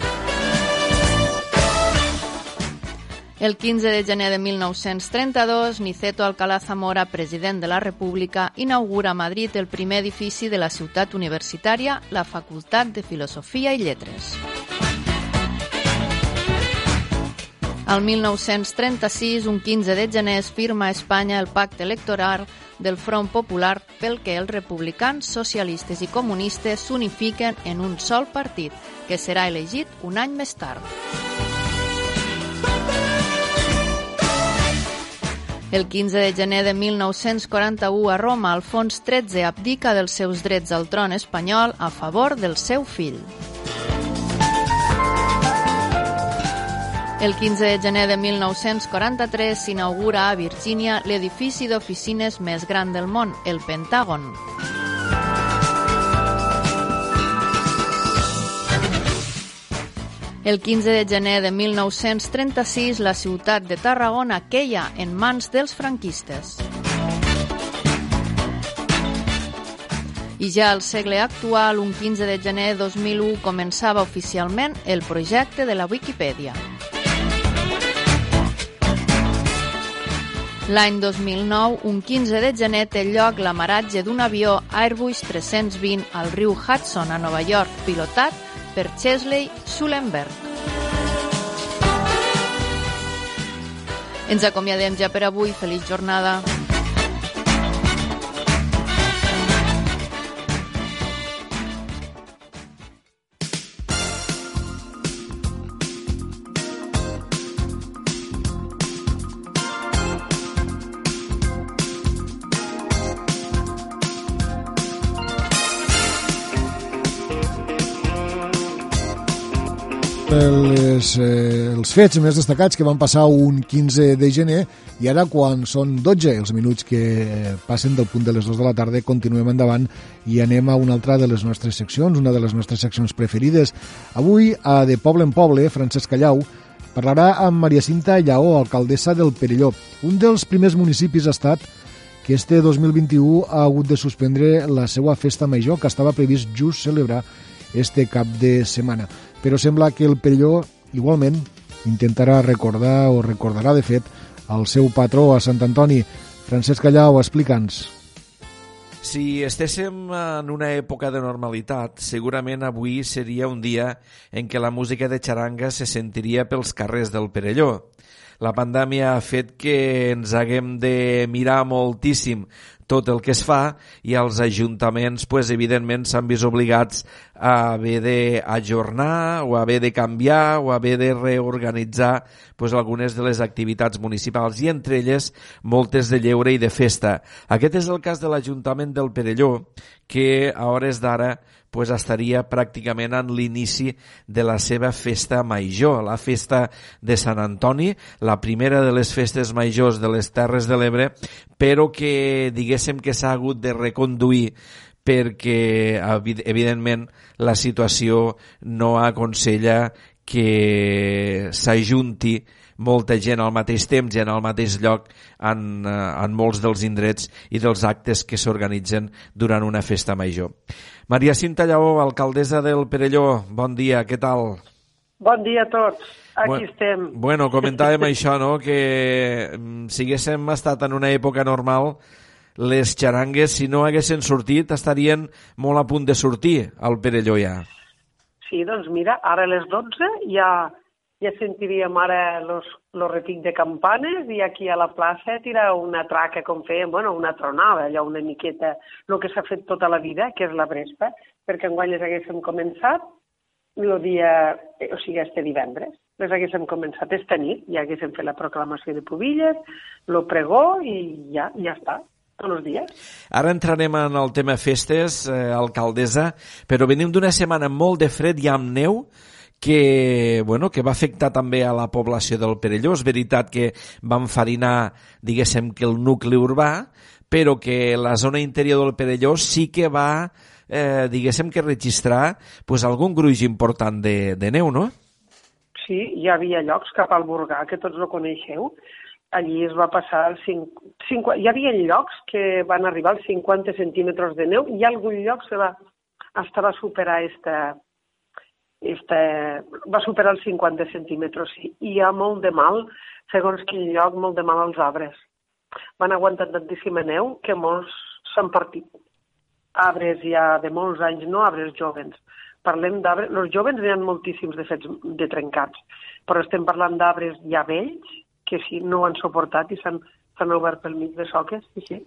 El 15 de gener de 1932, Niceto Alcalá Zamora, president de la República, inaugura a Madrid el primer edifici de la ciutat universitària, la Facultat de Filosofia i Lletres. Al 1936, un 15 de gener, es firma a Espanya el pacte electoral del Front Popular pel que els republicans, socialistes i comunistes s'unifiquen en un sol partit, que serà elegit un any més tard. El 15 de gener de 1941 a Roma, Alfons XIII abdica dels seus drets al tron espanyol a favor del seu fill. El 15 de gener de 1943 s'inaugura a Virgínia l'edifici d'oficines més gran del món, el Pentàgon. El 15 de gener de 1936, la ciutat de Tarragona queia en mans dels franquistes. I ja al segle actual, un 15 de gener de 2001, començava oficialment el projecte de la Wikipedia. L'any 2009, un 15 de gener, té lloc l'amaratge d'un avió Airbus 320 al riu Hudson, a Nova York, pilotat per Chesley Schulenberg. Ens acomiadem ja per avui. Feliç jornada. Les, eh, els fets més destacats que van passar un 15 de gener i ara quan són 12 els minuts que eh, passen del punt de les 2 de la tarda continuem endavant i anem a una altra de les nostres seccions, una de les nostres seccions preferides. Avui, a De Poble en Poble, Francesc Callau parlarà amb Maria Cinta Llaó, alcaldessa del Perelló. Un dels primers municipis ha estat que este 2021 ha hagut de suspendre la seva festa major que estava previst just celebrar este cap de setmana però sembla que el Perelló igualment intentarà recordar o recordarà de fet el seu patró a Sant Antoni. Francesc Callau, explica'ns. Si estéssim en una època de normalitat, segurament avui seria un dia en què la música de xaranga se sentiria pels carrers del Perelló. La pandèmia ha fet que ens haguem de mirar moltíssim tot el que es fa i els ajuntaments, pues, evidentment, s'han vist obligats a haver d'ajornar o haver de canviar o haver de reorganitzar pues, algunes de les activitats municipals i entre elles moltes de lleure i de festa. Aquest és el cas de l'Ajuntament del Perelló, que a hores d'ara pues, estaria pràcticament en l'inici de la seva festa major, la festa de Sant Antoni, la primera de les festes majors de les Terres de l'Ebre, però que diguéssim que s'ha hagut de reconduir perquè evidentment la situació no aconsella que s'ajunti molta gent al mateix temps i en el mateix lloc en, eh, en molts dels indrets i dels actes que s'organitzen durant una festa major. Maria Cinta Lleó, alcaldessa del Perelló, bon dia, què tal? Bon dia a tots, aquí bueno, estem. Bueno, comentàvem això, no?, que mm, si haguéssim estat en una època normal, les xarangues, si no haguessin sortit, estarien molt a punt de sortir al Perelló ja. Sí, doncs mira, ara a les 12 ja ja sentiríem ara los, los repic de campanes i aquí a la plaça tira una traca com fèiem, bueno, una tronada, allò una miqueta, el que s'ha fet tota la vida, que és la Brespa, perquè enguany les haguéssim començat el dia, o sigui, este divendres. Les haguéssim començat esta nit, ja haguéssim fet la proclamació de Pubilles, lo pregó i ja, ja està tots els dies. Ara entrarem en el tema festes, eh, alcaldessa, però venim d'una setmana molt de fred i amb neu, que, bueno, que va afectar també a la població del Perelló. És veritat que van farinar, diguéssim, que el nucli urbà, però que la zona interior del Perelló sí que va, eh, diguéssim que registrar pues, algun gruix important de, de neu, no? Sí, hi havia llocs cap al Burgà, que tots no coneixeu, allí es va passar els 5, 5, hi havia llocs que van arribar als 50 centímetres de neu i algun lloc se va, hasta va superar esta, esta, va superar els 50 centímetres i hi ha molt de mal, segons quin lloc, molt de mal als arbres. Van aguantar tantíssima neu que molts s'han partit. Arbres ja de molts anys, no arbres jovens. Parlem d'arbres... Els jovens n'hi ha moltíssims de fets de trencats, però estem parlant d'arbres ja vells que sí, no han suportat i s'han obert pel mig de soques, sí, sí.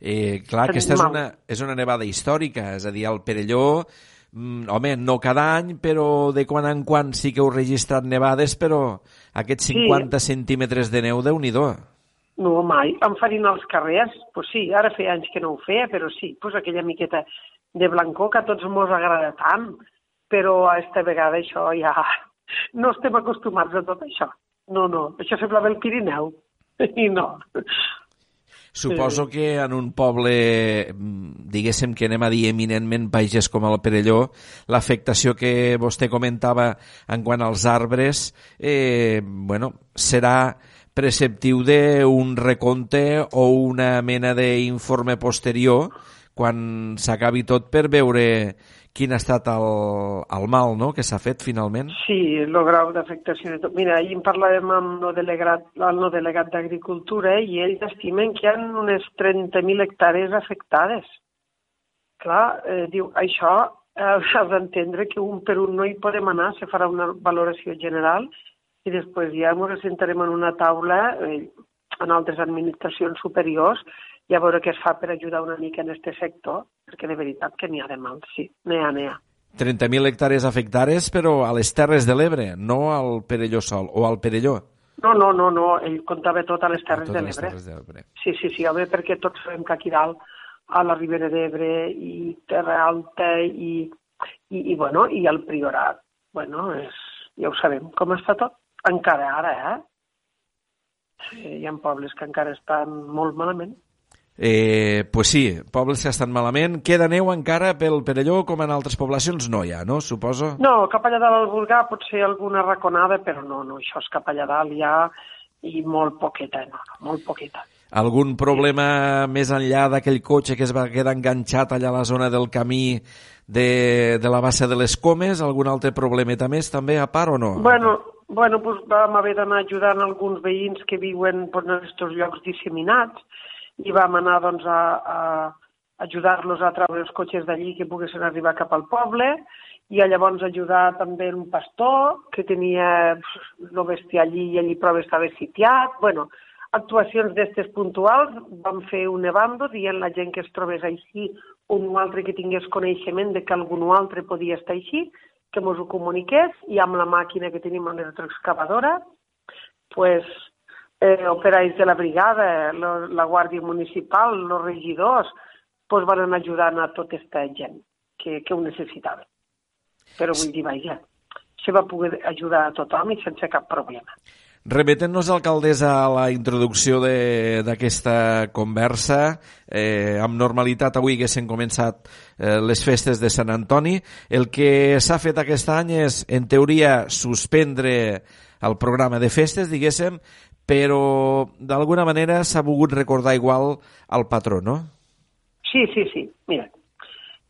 Eh, clar, aquesta és una, és una nevada històrica, és a dir, el Perelló, home, no cada any, però de quan en quan sí que heu registrat nevades, però aquests 50 sí. centímetres de neu, déu nhi No, mai. Em farien els carrers, pues sí, ara feia anys que no ho feia, però sí, pues aquella miqueta de blancor que a tots mos agrada tant, però a esta vegada això ja no estem acostumats a tot això. No, no, això semblava el Pirineu. I no. Suposo sí. que en un poble, mm, diguéssim que anem a dir eminentment pagès com el Perelló, l'afectació que vostè comentava en quant als arbres, eh, bueno, serà preceptiu d'un recompte o una mena d'informe posterior quan s'acabi tot per veure quin ha estat el, el mal no?, que s'ha fet finalment? Sí, el grau d'afectació de tot. Mira, ahir en parlàvem amb el delegat, el no delegat d'Agricultura i ells estimen que hi ha unes 30.000 hectàrees afectades. Clar, eh, diu, això eh, has d'entendre que un per un no hi podem anar, se farà una valoració general i després ja ens sentarem en una taula eh, en altres administracions superiors i a veure què es fa per ajudar una mica en aquest sector, perquè de veritat que n'hi ha de mal, sí, n'hi ha, n'hi ha. 30.000 hectàrees afectades, però a les Terres de l'Ebre, no al Perelló sol, o al Perelló. No, no, no, no, ell comptava tot a les Terres de l'Ebre. Sí, sí, sí, home, perquè tots sabem que aquí dalt, a la Ribera d'Ebre i Terra Alta i, i, i, bueno, i el Priorat, bueno, és, ja ho sabem com està tot, encara ara, eh? Sí, hi ha pobles que encara estan molt malament. Eh, pues sí, pobles que estan malament. Queda neu encara pel Perelló com en altres poblacions? No hi ha, no? Suposo? No, cap allà dalt al Volgà pot ser alguna raconada, però no, no, això és cap allà dalt ja i molt poqueta, no, no molt poqueta. Algun problema sí. més enllà d'aquell cotxe que es va quedar enganxat allà a la zona del camí de, de la bassa de les Comes? Algun altre problemeta més també a part o no? Bueno, bueno pues vam haver d'anar ajudant alguns veïns que viuen per aquests llocs disseminats i vam anar doncs, a, a ajudar-los a treure els cotxes d'allí que poguessin arribar cap al poble i a llavors ajudar també un pastor que tenia el bestiar allí i allí prou estava sitiat. bueno, actuacions d'estes puntuals, vam fer un evando dient la gent que es trobés així o un altre que tingués coneixement de que algun altre podia estar així, que mos ho comuniqués i amb la màquina que tenim amb l'electroexcavadora, pues, eh, operaris de la brigada, lo, la Guàrdia Municipal, els regidors, pues van anar ajudant a tota aquesta gent que, que ho necessitava. Però vull dir, vaja, se va poder ajudar a tothom i sense cap problema. Remetent-nos, alcaldessa, a la introducció d'aquesta conversa, eh, amb normalitat avui que s'han començat eh, les festes de Sant Antoni, el que s'ha fet aquest any és, en teoria, suspendre el programa de festes, diguéssim, però d'alguna manera s'ha volgut recordar igual al patró, no? Sí, sí, sí. Mira,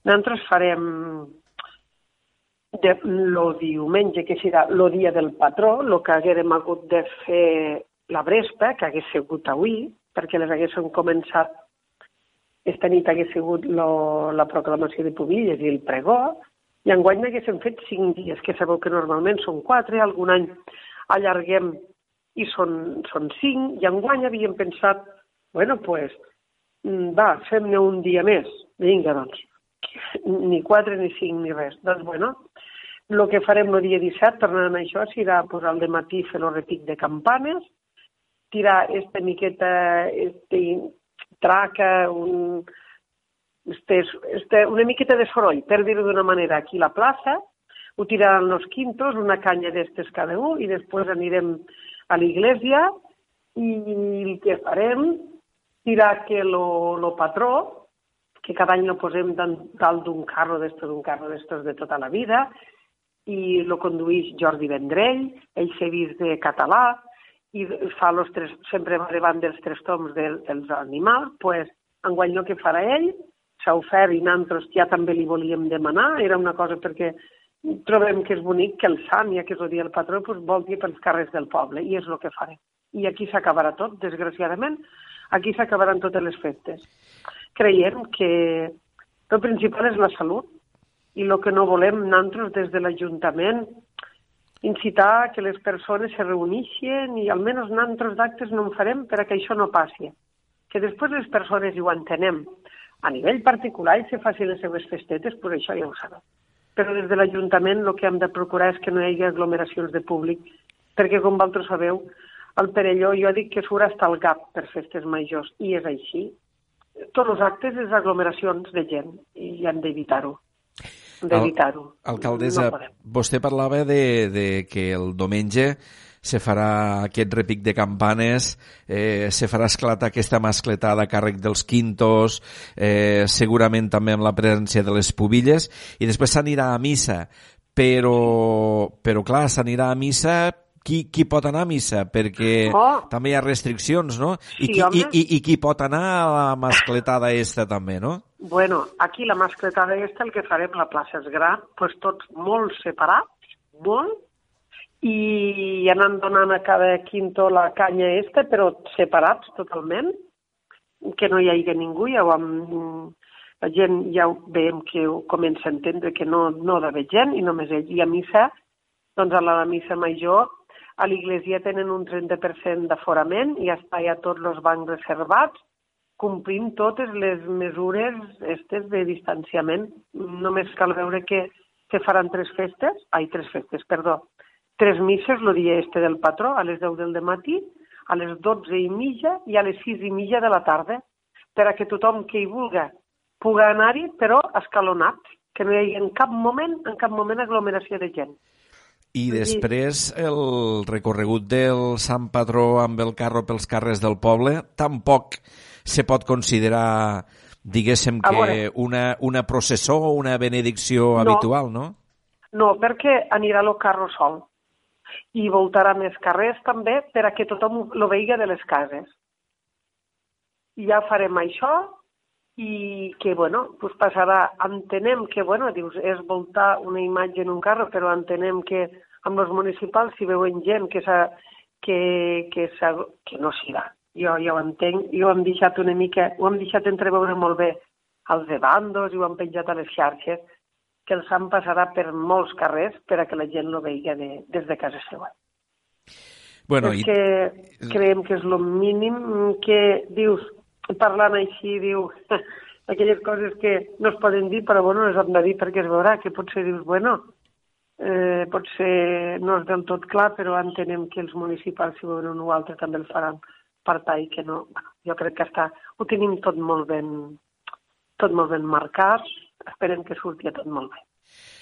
nosaltres farem de lo diumenge, que serà el dia del patró, el que haguérem hagut de fer la Brespa, que hagués sigut avui, perquè les haguéssim començat esta nit hagués sigut lo, la proclamació de Pubilles i el pregó, i enguany n'haguéssim fet cinc dies, que sabeu que normalment són quatre, algun any allarguem i són, són cinc, i enguany havíem pensat, bueno, pues, mm, va, fem-ne un dia més. Vinga, doncs, ni quatre, ni cinc, ni res. Doncs, bueno, el que farem el dia 17, tornant a això, serà pues, al matí fer el repic de campanes, tirar esta miqueta, este traca, un, este, este, una miqueta de soroll, per dir-ho d'una manera, aquí a la plaça, ho tiraran els quintos, una canya d'estes cada un, i després anirem a l'església i el que farem dirà que lo patró, que cada any lo posem dalt d'un carro d'estos, d'un carro d'estos de tota la vida, i lo conduïx Jordi Vendrell, ell s'ha vist de català, i fa los tres, sempre va davant dels tres toms del, dels animals, pues, enguany el que farà ell, s'ha ofert i nosaltres ja també li volíem demanar, era una cosa perquè trobem que és bonic que el sant, ja que és el dia del patró, pues, volti pels carrers del poble, i és el que farem. I aquí s'acabarà tot, desgraciadament, aquí s'acabaran totes les festes. Creiem que el principal és la salut, i el que no volem nosaltres des de l'Ajuntament incitar que les persones se reuneixin i almenys nosaltres d'actes no en farem per a que això no passi. Que després les persones ho entenem. A nivell particular i se facin les seves festetes, per això ja ho sabem. Però des de l'Ajuntament el que hem de procurar és que no hi hagi aglomeracions de públic, perquè com vosaltres sabeu, al Perelló jo dic que surt hasta el GAP per festes majors, i és així. Tots els actes és aglomeracions de gent, i hem d'evitar-ho d'evitar-ho. Alcaldessa, no vostè parlava de, de que el diumenge se farà aquest repic de campanes, eh, se farà esclatar aquesta mascletada a càrrec dels quintos, eh, segurament també amb la presència de les pubilles, i després s'anirà a missa, però, però clar, s'anirà a missa qui, qui pot anar a missa? Perquè oh. també hi ha restriccions, no? I, sí, qui, i, i, I qui pot anar a la mascletada esta també, no? Bueno, aquí la mascletada esta el que farem la plaça és gran, pues tots molt separats, molt, i anant donant a cada quinto la canya esta, però separats totalment, que no hi hagi ningú, ja ho hem, la gent ja ho veiem que ho comença a entendre que no, no d'haver gent i només ell. I a missa, doncs a la missa major, a l'església tenen un 30% d'aforament i està ja tots els bancs reservats, complint totes les mesures estes de distanciament. Només cal veure que se faran tres festes, ai, tres festes, perdó, tres misses el dia este del patró, a les 10 del matí, a les 12 i mitja i a les 6 i mitja de la tarda, per a que tothom que hi vulgui pugui anar-hi, però escalonat, que no hi hagi en cap moment, en cap moment aglomeració de gent. I després el recorregut del Sant Patró amb el carro pels carrers del poble tampoc se pot considerar, diguéssim, que una, una processó o una benedicció no. habitual, no? No, perquè anirà el carro sol i voltarà més carrers també per a que tothom lo veiga de les cases. I ja farem això i que, bueno, pues passarà, entenem que, bueno, dius, és voltar una imatge en un carro, però entenem que amb els municipals si veuen gent que, que, que, que no s'hi va. Jo ja ho entenc, i ho hem deixat una mica, ho hem deixat entreveure molt bé als de bandos i ho hem penjat a les xarxes, que el Sant passarà per molts carrers per a que la gent lo vegi de, des de casa seva. Bueno, és i... que creiem que és el mínim que dius, parlant així, diu, aquelles coses que no es poden dir, però bueno, les hem de dir perquè es veurà, que potser dius, bueno, eh, potser no és del tot clar, però entenem que els municipals, si veuen un o altre, també el faran per tal que no... Bueno, jo crec que està, ho tenim tot molt ben, tot molt ben marcat, esperem que surti tot molt bé.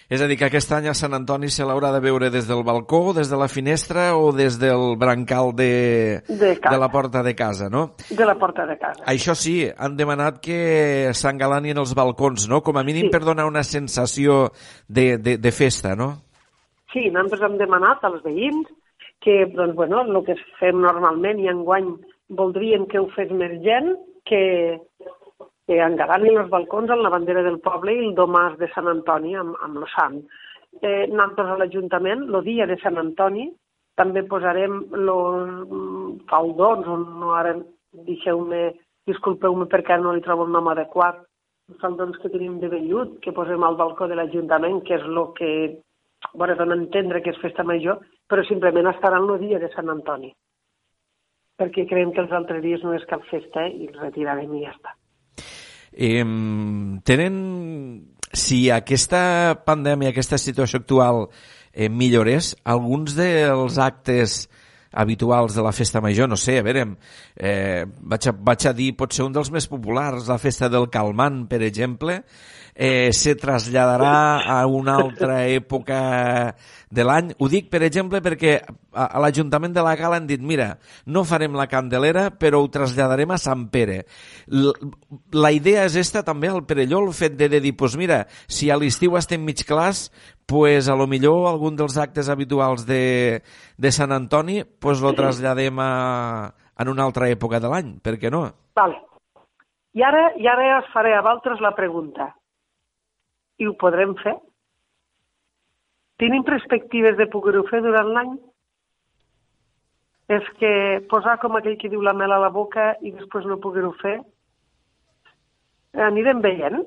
És a dir, que aquest any a Sant Antoni se l'haurà de veure des del balcó, des de la finestra o des del brancal de, de, de la porta de casa, no? De la porta de casa. Això sí, han demanat que s'engalanin els balcons, no? Com a mínim sí. per donar una sensació de, de, de festa, no? Sí, nosaltres hem demanat als veïns que, doncs, bueno, el que fem normalment i enguany voldríem que ho fes més gent, que, que engalanin els balcons amb la bandera del poble i el domàs de Sant Antoni amb, amb el sant. Eh, nosaltres a l'Ajuntament, el dia de Sant Antoni, també posarem els faldons, on no ara deixeu-me, disculpeu-me perquè no li trobo el nom adequat, els faldons que tenim de vellut, que posem al balcó de l'Ajuntament, que és el que, bueno, dona entendre que és festa major, però simplement estaran el dia de Sant Antoni perquè creiem que els altres dies no és cap festa eh, i els retirarem i ja està. Eh, tenen, si aquesta pandèmia, aquesta situació actual eh, millorés, alguns dels actes habituals de la festa major, no sé, a veure, eh, vaig, a, vaig a dir, pot ser un dels més populars, la festa del Calmant, per exemple, eh, se traslladarà a una altra època de l'any. Ho dic, per exemple, perquè a, a l'Ajuntament de la Gala han dit mira, no farem la Candelera, però ho traslladarem a Sant Pere. L la idea és esta també al Perelló, el fet de, de dir, pues mira, si a l'estiu estem mig clars, pues a lo millor algun dels actes habituals de, de Sant Antoni pues lo traslladem a, en una altra època de l'any, per què no? Vale. I ara, I ara us faré a vosaltres la pregunta. I ho podrem fer? Tenim perspectives de poder-ho fer durant l'any? És que posar com aquell que diu la mel a la boca i després no poder-ho fer? Anirem veient.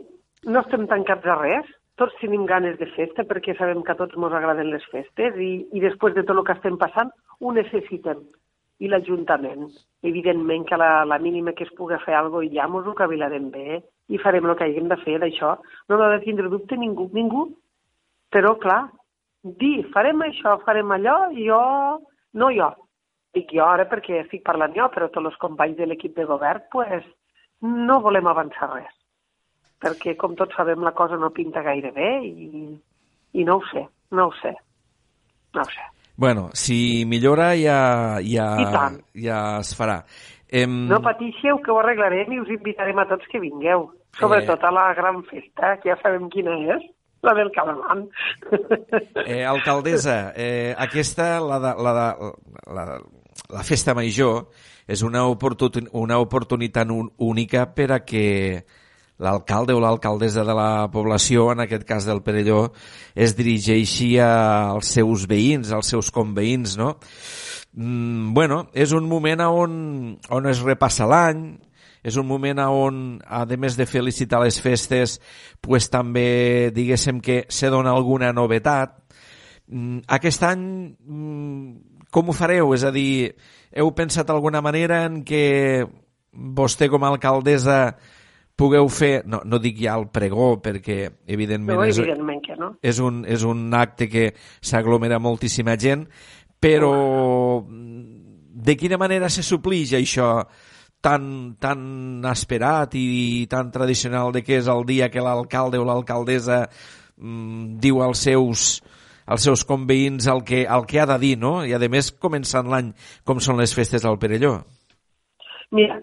No estem tancats a res tots tenim ganes de festa perquè sabem que a tots ens agraden les festes i, i després de tot el que estem passant ho necessitem. I l'Ajuntament, evidentment que la, la mínima que es pugui fer alguna cosa ja mos ho cavilarem bé i farem el que haguem de fer d'això. No ha de tindre dubte ningú, ningú. Però, clar, dir, farem això, farem allò, jo... No jo. Dic jo ara perquè estic parlant jo, però tots els companys de l'equip de govern, pues, no volem avançar res perquè, com tots sabem, la cosa no pinta gaire bé i, i no ho sé, no ho sé, no ho sé. Bueno, si millora ja, ja, ja es farà. Em... No patíssiu, que ho arreglarem i us invitarem a tots que vingueu. Sobretot eh... a la gran festa, que ja sabem quina és, la del Calamant. Eh, alcaldessa, eh, aquesta, la, de, la, de, la, la festa major, és una, oportun, una oportunitat única per a que l'alcalde o l'alcaldessa de la població, en aquest cas del Perelló, es dirigeixi als seus veïns, als seus conveïns, no? Mm, bueno, és un moment on, on es repassa l'any, és un moment on, a més de felicitar les festes, pues, també, diguéssim que se dona alguna novetat. Mm, aquest any, mm, com ho fareu? És a dir, heu pensat alguna manera en què vostè com a alcaldessa pugueu fer, no, no dic ja el pregó, perquè evidentment, no, evidentment és, que no. és, un, és un acte que s'aglomera moltíssima gent, però de quina manera se suplix això tan, tan esperat i tan tradicional de que és el dia que l'alcalde o l'alcaldessa mm, diu als seus als seus conveïns el que, el que ha de dir, no? I a més començant l'any com són les festes al Perelló. Mira,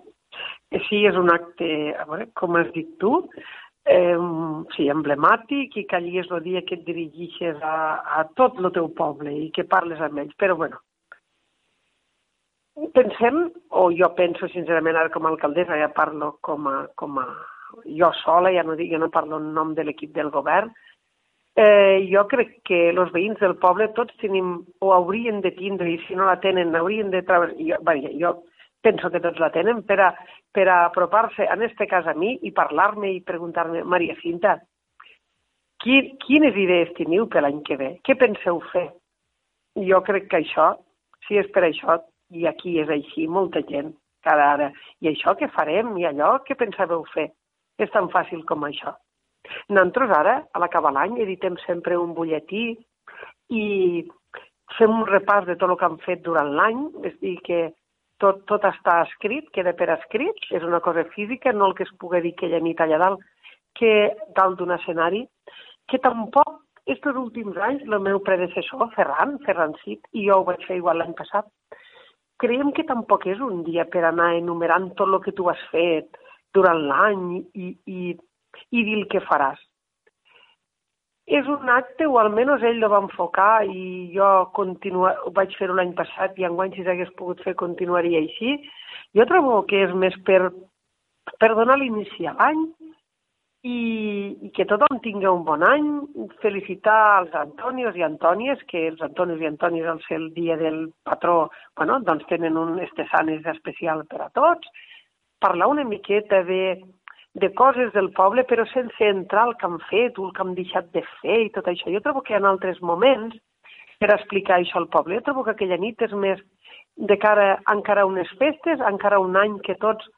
Sí, és un acte, a veure, com has dit tu, eh, sí, emblemàtic i que allí és el dia que et dirigeixes a, a tot el teu poble i que parles amb ells. Però, bueno, pensem, o jo penso sincerament ara com a alcaldessa, ja parlo com a, com a jo sola, ja no dic, jo no parlo en nom de l'equip del govern, eh, jo crec que els veïns del poble tots tenim, o haurien de tindre, i si no la tenen, haurien de treballar... Jo, vaja, jo penso que tots la tenen, per a, per a apropar-se, en este cas a mi, i parlar-me i preguntar-me, Maria Cinta, qui, quines idees teniu per l'any que ve? Què penseu fer? Jo crec que això, si és per això, i aquí és així, molta gent, cada ara, i això què farem, i allò què pensàveu fer? És tan fàcil com això. Nosaltres ara, a l'acabar l'any, editem sempre un butlletí i fem un repàs de tot el que han fet durant l'any, és dir, que tot, tot està escrit, queda per escrit, és una cosa física, no el que es pugui dir aquella nit allà dalt, que dalt d'un escenari, que tampoc aquests últims anys el meu predecessor, Ferran, Ferran Cid, i jo ho vaig fer igual l'any passat, creiem que tampoc és un dia per anar enumerant tot el que tu has fet durant l'any i, i, i dir el que faràs és un acte, o almenys ell ho va enfocar, i jo continua, vaig fer l'any passat, i enguany si s'hagués pogut fer continuaria així. Jo trobo que és més per, per donar l'inici a l'any i, i que tothom tingui un bon any, felicitar els Antonios i Antònies, que els Antonios i Antònies al ser el dia del patró, bueno, doncs tenen un estesanes especial per a tots, parlar una miqueta de de coses del poble, però sense entrar al que han fet o el que han deixat de fer i tot això. Jo trobo que ha altres moments per explicar això al poble. Jo trobo que aquella nit és més de cara encara unes festes, encara un any que tots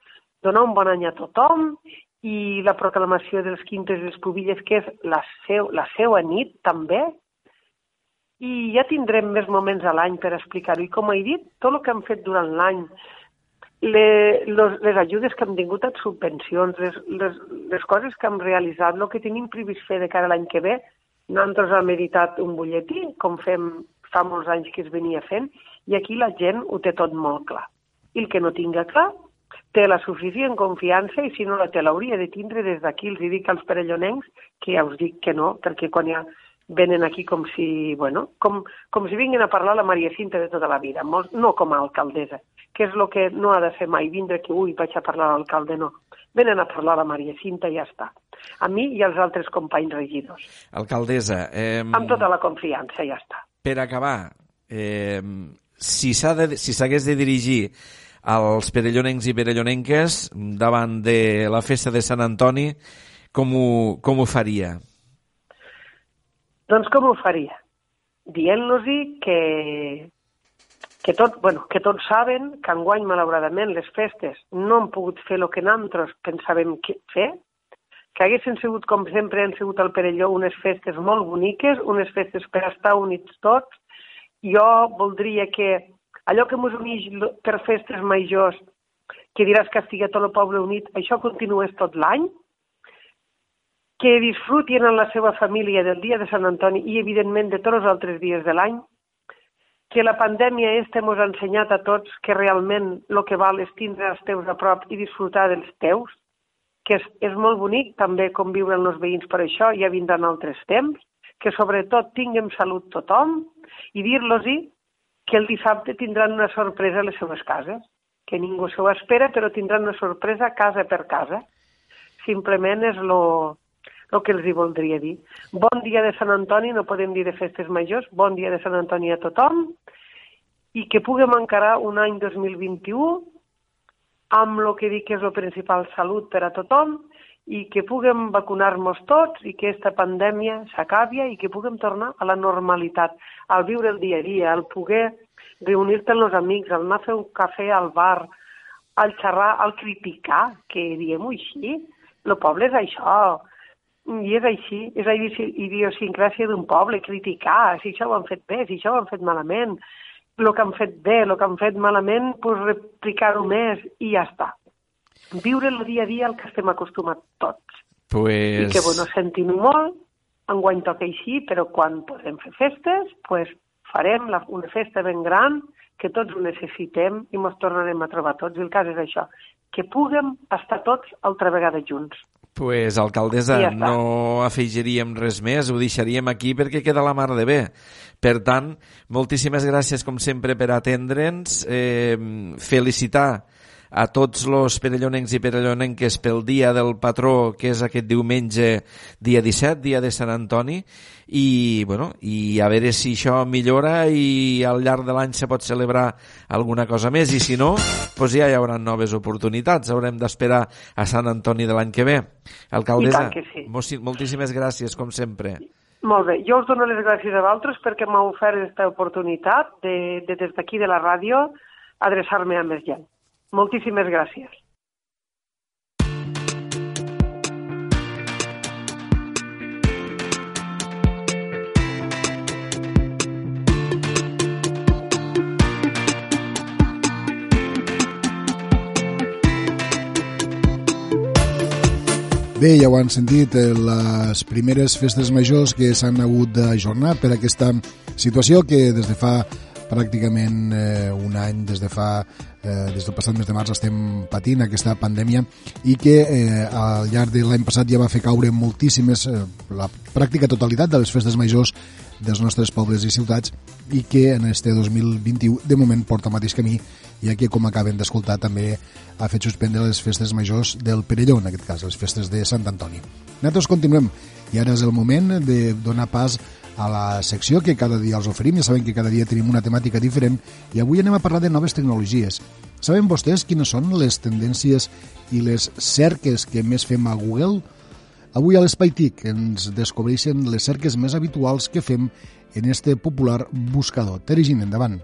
donar un bon any a tothom i la proclamació dels quintes les pubilles, que és la, seu, la seva nit també, i ja tindrem més moments a l'any per explicar-ho. I com he dit, tot el que hem fet durant l'any, les, les ajudes que hem tingut a subvencions, les, les, les coses que hem realitzat, el que tenim previst fer de cara a l'any que ve, nosaltres hem editat un butlletí, com fem fa molts anys que es venia fent, i aquí la gent ho té tot molt clar. I el que no tinga clar té la suficient confiança i si no la té l'hauria de tindre des d'aquí. Els dic als perellonencs que ja us dic que no, perquè quan ja venen aquí com si, bueno, com, com si vinguin a parlar la Maria Cinta de tota la vida, molt, no com a alcaldessa, que és el que no ha de fer mai, vindre que, ui, vaig a parlar a l'alcalde, no. Venen a parlar a la Maria Cinta i ja està. A mi i als altres companys regidors. Alcaldessa... Eh... Amb tota la confiança, ja està. Per acabar, eh, si s'hagués de, si de dirigir als perellonencs i perellonenques davant de la festa de Sant Antoni, com ho, com ho faria? Doncs com ho faria? Dient-los que, que, tot, bueno, que tots saben que enguany, malauradament, les festes no han pogut fer el que nosaltres pensàvem que fer, que haguessin sigut, com sempre han sigut al Perelló, unes festes molt boniques, unes festes per estar units tots. Jo voldria que allò que ens uneix per festes majors, que diràs que estigui tot el poble unit, això continués tot l'any, que disfrutin en la seva família del dia de Sant Antoni i, evidentment, de tots els altres dies de l'any, que la pandèmia este ens ha ensenyat a tots que realment el que val és tindre els teus a prop i disfrutar dels teus, que és, és molt bonic també conviure amb els veïns per això, ja vindran altres temps, que sobretot tinguem salut tothom? I dir-los-hi que el dissabte tindran una sorpresa a les seves cases, que ningú s'ho espera, però tindran una sorpresa casa per casa. Simplement és lo, el que els hi voldria dir. Bon dia de Sant Antoni, no podem dir de festes majors, bon dia de Sant Antoni a tothom, i que puguem encarar un any 2021 amb el que dic que és el principal salut per a tothom i que puguem vacunar-nos tots i que aquesta pandèmia s'acabi i que puguem tornar a la normalitat, al viure el dia a dia, al poder reunir-te amb els amics, al anar a fer un cafè al bar, al xerrar, al criticar, que diem-ho així. El poble és això, i és així, és la idiosincràsia d'un poble, criticar, si això ho han fet bé, si això ho han fet malament, el que han fet bé, el que han fet malament, pues replicar-ho més i ja està viure el dia a dia el que estem acostumats tots. Pues... I que, bueno, sentim molt, enguany toca així, però quan podem fer festes, pues, farem la, una festa ben gran, que tots ho necessitem i ens tornarem a trobar tots. I el cas és això, que puguem estar tots altra vegada junts. Pues, alcaldessa, ja no afegiríem res més, ho deixaríem aquí perquè queda la mar de bé. Per tant, moltíssimes gràcies, com sempre, per atendre'ns, eh, felicitar a tots els perellonencs i perellonenques pel dia del patró, que és aquest diumenge, dia 17, dia de Sant Antoni, i, bueno, i a veure si això millora i al llarg de l'any se pot celebrar alguna cosa més, i si no, doncs ja hi haurà noves oportunitats. Haurem d'esperar a Sant Antoni de l'any que ve. Alcaldessa, sí. moltíssimes gràcies, com sempre. Molt bé, jo us dono les gràcies a vosaltres perquè m'heu ofert aquesta oportunitat de, de des d'aquí de la ràdio adreçar-me a més gent. Moltíssimes gràcies. Bé, ja ho han sentit, eh, les primeres festes majors que s'han hagut d'ajornar per aquesta situació que des de fa pràcticament eh, un any des de fa eh, des del passat mes de març estem patint aquesta pandèmia i que eh, al llarg de l'any passat ja va fer caure moltíssimes eh, la pràctica totalitat de les festes majors dels nostres pobles i ciutats i que en este 2021 de moment porta el mateix camí ja que com acaben d'escoltar també ha fet suspendre les festes majors del Perelló, en aquest cas, les festes de Sant Antoni. Nosaltres continuem i ara és el moment de donar pas a la secció que cada dia els oferim. Ja saben que cada dia tenim una temàtica diferent i avui anem a parlar de noves tecnologies. Saben vostès quines són les tendències i les cerques que més fem a Google? Avui a l'Espai TIC ens descobreixen les cerques més habituals que fem en este popular buscador. Terigin, endavant.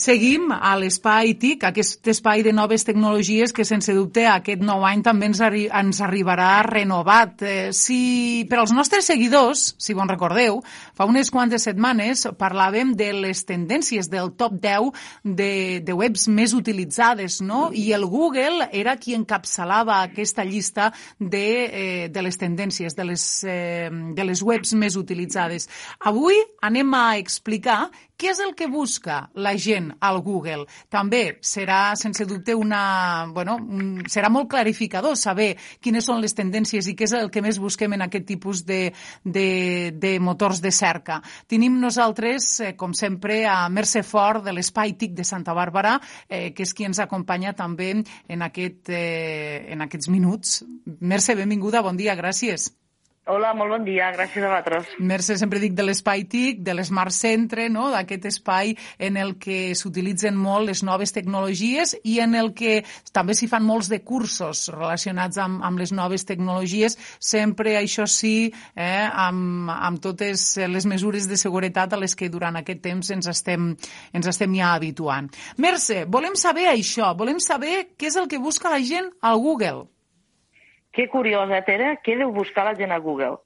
Seguim a l'espai TIC, aquest espai de noves tecnologies que sense dubte aquest nou any també ens, arri ens arribarà renovat. Eh, si per als nostres seguidors, si bon recordeu, fa unes quantes setmanes parlàvem de les tendències del top 10 de, de webs més utilitzades, no? I el Google era qui encapçalava aquesta llista de, eh, de les tendències, de les, eh, de les webs més utilitzades. Avui anem a explicar què és el que busca la gent al Google? També serà, sense dubte, una, bueno, serà molt clarificador saber quines són les tendències i què és el que més busquem en aquest tipus de, de, de motors de cerca. Tenim nosaltres, eh, com sempre, a Mercè Fort de l'Espai TIC de Santa Bàrbara, eh, que és qui ens acompanya també en, aquest, eh, en aquests minuts. Mercè, benvinguda, bon dia, gràcies. Hola, molt bon dia, gràcies a vosaltres. Mercè, sempre dic de l'espai TIC, de l'Smart Centre, no? d'aquest espai en el que s'utilitzen molt les noves tecnologies i en el que també s'hi fan molts de cursos relacionats amb, amb les noves tecnologies, sempre això sí, eh, amb, amb totes les mesures de seguretat a les que durant aquest temps ens estem, ens estem ja habituant. Mercè, volem saber això, volem saber què és el que busca la gent al Google. Que curiosa, Tere, què deu buscar la gent a Google?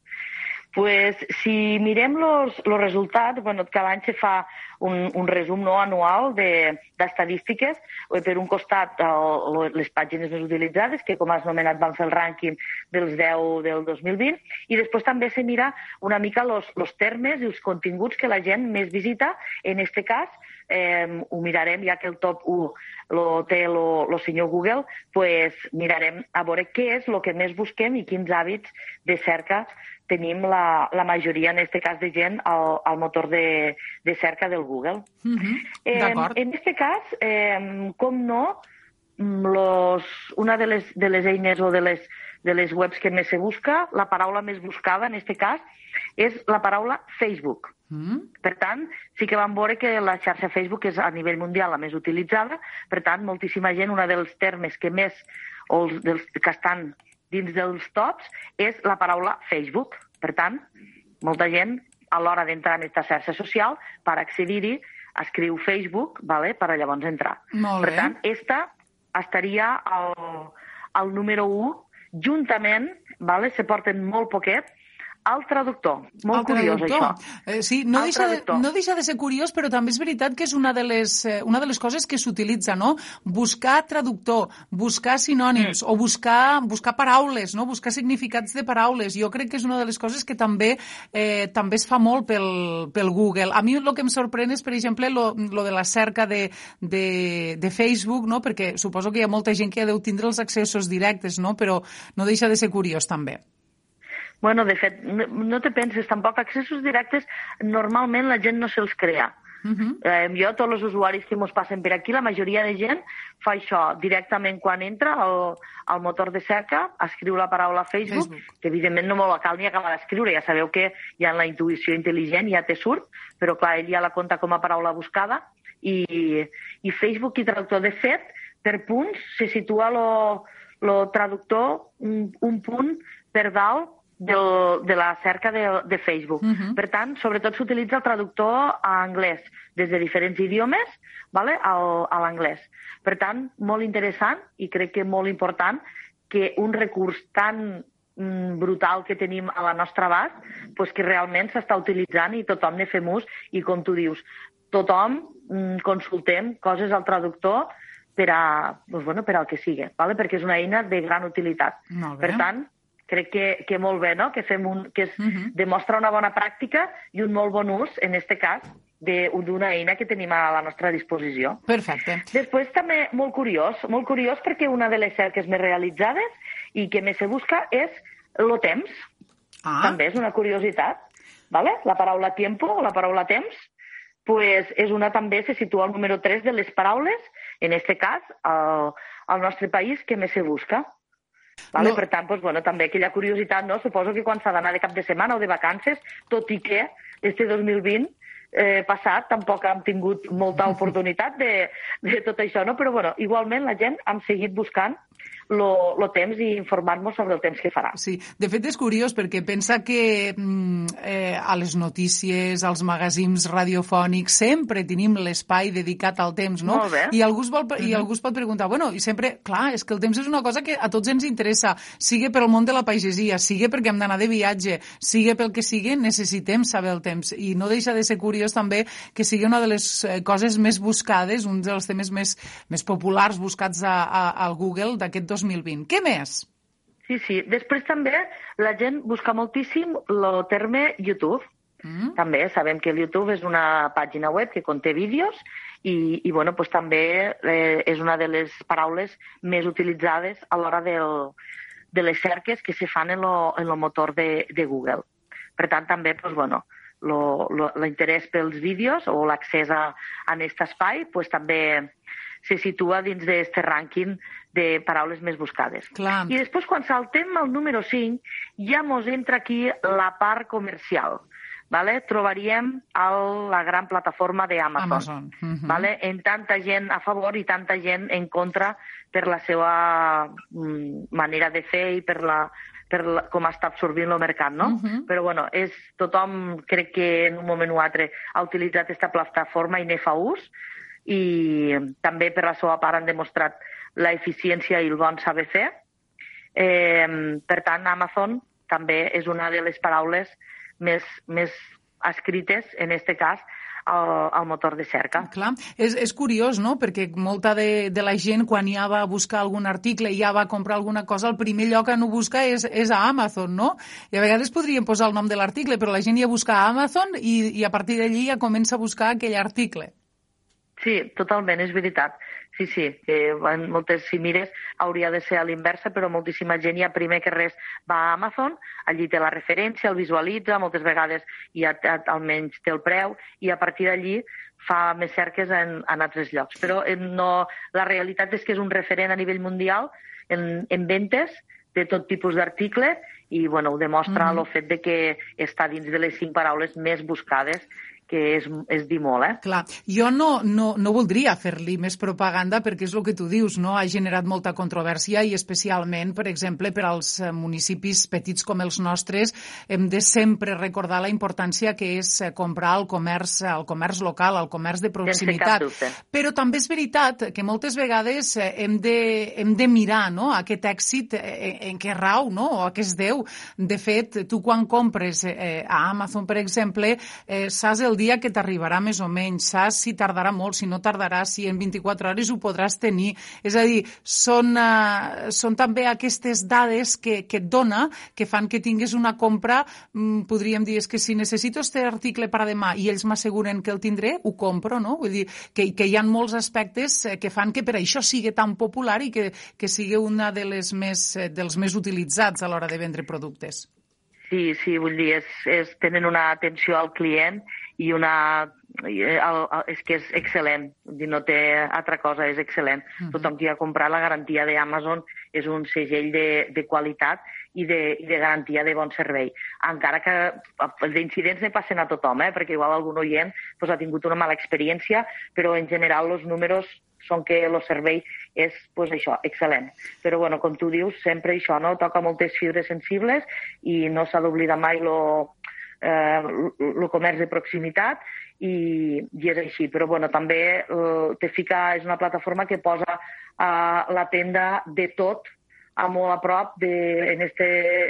pues, si mirem els resultats, bueno, cada any se fa un, un resum no anual d'estadístiques, de, per un costat el, les pàgines més utilitzades, que com has nomenat van fer el rànquing dels 10 del 2020, i després també se mira una mica els termes i els continguts que la gent més visita, en aquest cas, eh, ho mirarem, ja que el top 1 lo té el senyor Google, pues mirarem a veure què és el que més busquem i quins hàbits de cerca tenim la, la majoria, en aquest cas de gent, al, al motor de, de cerca del Google. Mm -hmm. eh, en aquest cas, eh, com no, los, una de les, de les eines o de les, de les webs que més se busca, la paraula més buscada en aquest cas, és la paraula Facebook. Mm. Per tant, sí que vam veure que la xarxa Facebook és a nivell mundial la més utilitzada, per tant, moltíssima gent, un dels termes que més, o els dels que estan dins dels tops és la paraula Facebook. Per tant, molta gent a l'hora d'entrar en aquesta xarxa social, per accedir-hi, escriu Facebook, vale? per a llavors entrar. Per tant, esta estaria al, al número 1, juntament, vale? se porten molt poquet, el traductor. Molt el curiós, traductor. això. Eh, sí, no deixa, de, no deixa de ser curiós, però també és veritat que és una de les, eh, una de les coses que s'utilitza, no? Buscar traductor, buscar sinònims, mm. o buscar, buscar paraules, no? Buscar significats de paraules. Jo crec que és una de les coses que també eh, també es fa molt pel, pel Google. A mi el que em sorprèn és, per exemple, lo, lo de la cerca de, de, de Facebook, no? Perquè suposo que hi ha molta gent que ja deu tindre els accessos directes, no? Però no deixa de ser curiós, també. Bueno, de fet, no, no te penses, tampoc accessos directes normalment la gent no se'ls crea. Uh -huh. eh, jo, tots els usuaris que ens passen per aquí, la majoria de gent fa això directament quan entra al, al motor de cerca, escriu la paraula Facebook, Facebook. que evidentment no me la cal ni acabar d'escriure, ja sabeu que ja en la intuïció intel·ligent ja te surt, però clar, ell ja la compta com a paraula buscada, i, i Facebook i traductor, de fet, per punts se situa el traductor un, un punt per dalt del, de la cerca de, de Facebook. Uh -huh. Per tant, sobretot s'utilitza el traductor a anglès, des de diferents idiomes vale, al, a l'anglès. Per tant, molt interessant i crec que molt important que un recurs tan mm, brutal que tenim a la nostra abast, pues que realment s'està utilitzant i tothom ne fem ús i com tu dius, tothom mm, consultem coses al traductor per a, pues bueno, per al que sigui, vale? perquè és una eina de gran utilitat. Per tant, crec que, que molt bé, no? que, fem un, que es, uh -huh. demostra una bona pràctica i un molt bon ús, en aquest cas, d'una eina que tenim a la nostra disposició. Perfecte. Després també molt curiós, molt curiós perquè una de les cerques més realitzades i que més se busca és el temps. Ah. També és una curiositat. ¿vale? La paraula tiempo o la paraula temps pues és una també se situa al número 3 de les paraules, en aquest cas, al, al nostre país, que més se busca. Vale? No. Per tant, doncs, bueno, també aquella curiositat, no? Suposo que quan s'ha d'anar de cap de setmana o de vacances, tot i que este 2020 eh, passat tampoc hem tingut molta oportunitat de, de tot això, no? Però, bueno, igualment la gent hem seguit buscant lo, lo temps i informar-nos sobre el temps que farà. Sí, de fet és curiós perquè pensa que mm, eh, a les notícies, als magazins radiofònics, sempre tenim l'espai dedicat al temps, no? I algú, es vol, i algú es pot preguntar, bueno, i sempre, clar, és que el temps és una cosa que a tots ens interessa, sigui per al món de la pagesia, sigui perquè hem d'anar de viatge, sigui pel que sigui, necessitem saber el temps. I no deixa de ser curiós també que sigui una de les eh, coses més buscades, un dels temes més, més populars buscats a, a, al Google d'aquest 2020. Què més? Sí, sí. Després també la gent busca moltíssim el terme YouTube. Mm. També sabem que el YouTube és una pàgina web que conté vídeos i, i bueno, pues també eh, és una de les paraules més utilitzades a l'hora del, de les cerques que se fan en lo, en lo motor de, de Google. Per tant, també, pues, bueno, l'interès pels vídeos o l'accés a, a aquest espai pues, també se situa dins d'aquest rànquing de paraules més buscades. Clar. I després, quan saltem al número 5, ja mos entra aquí la part comercial. Vale? Trobaríem el, la gran plataforma d'Amazon. Amazon. Uh -huh. vale? En tanta gent a favor i tanta gent en contra per la seva mm, manera de fer i per la, per la, com està absorbint el mercat, no? Mhm. Uh -huh. Però, bueno, és, tothom crec que en un moment o altre ha utilitzat aquesta plataforma i ne fa ús i també per la seva part han demostrat la eficiència i el bon saber fer. Eh, per tant, Amazon també és una de les paraules més, més escrites, en aquest cas, al, al motor de cerca. Clar, és, és curiós, no?, perquè molta de, de la gent, quan ja va a buscar algun article i ja va a comprar alguna cosa, el primer lloc que no busca és, és a Amazon, no? I a vegades podríem posar el nom de l'article, però la gent ja busca a Amazon i, i a partir d'allí ja comença a buscar aquell article. Sí, totalment, és veritat. Sí, sí, que en moltes, si mires, hauria de ser a l'inversa, però moltíssima gent ja primer que res va a Amazon, allí té la referència, el visualitza, moltes vegades ja almenys té el preu, i a partir d'allí fa més cerques en, en altres llocs. Però no, la realitat és que és un referent a nivell mundial en, en ventes de tot tipus d'article i bueno, ho demostra mm -hmm. el fet de que està dins de les cinc paraules més buscades que és, és dir molt, eh? Clar, jo no, no, no voldria fer-li més propaganda perquè és el que tu dius, no? Ha generat molta controvèrsia i especialment, per exemple, per als eh, municipis petits com els nostres, hem de sempre recordar la importància que és eh, comprar al comerç, al comerç local, al comerç de proximitat. Però també és veritat que moltes vegades eh, hem de, hem de mirar no? aquest èxit en, en què rau, no? o a què es deu. De fet, tu quan compres eh, a Amazon, per exemple, eh, saps el dia que t'arribarà més o menys, saps si tardarà molt, si no tardarà, si en 24 hores ho podràs tenir. És a dir, són, uh, són també aquestes dades que, que et dona que fan que tingués una compra, mm, podríem dir, és que si necessito este article per a demà i ells m'asseguren que el tindré, ho compro, no? Vull dir, que, que hi ha molts aspectes eh, que fan que per això sigui tan popular i que, que sigui una de les més, eh, dels més utilitzats a l'hora de vendre productes. Sí, sí, vull dir, és, és, tenen una atenció al client i una... El, el, és que és excel·lent, dir, no té altra cosa, és excel·lent. Uh -huh. Tothom que ha comprat la garantia d'Amazon és un segell de, de qualitat i de, i de garantia de bon servei. Encara que els incidents ne passen a tothom, eh? perquè igual algun oient pues, ha tingut una mala experiència, però en general els números són que el servei és pues, això, excel·lent. Però, bueno, com tu dius, sempre això no? toca moltes fibres sensibles i no s'ha d'oblidar mai lo, eh, el comerç de proximitat i, i és així. Però bueno, també eh, te fica, és una plataforma que posa eh, la tenda de tot a molt a prop de, en, este,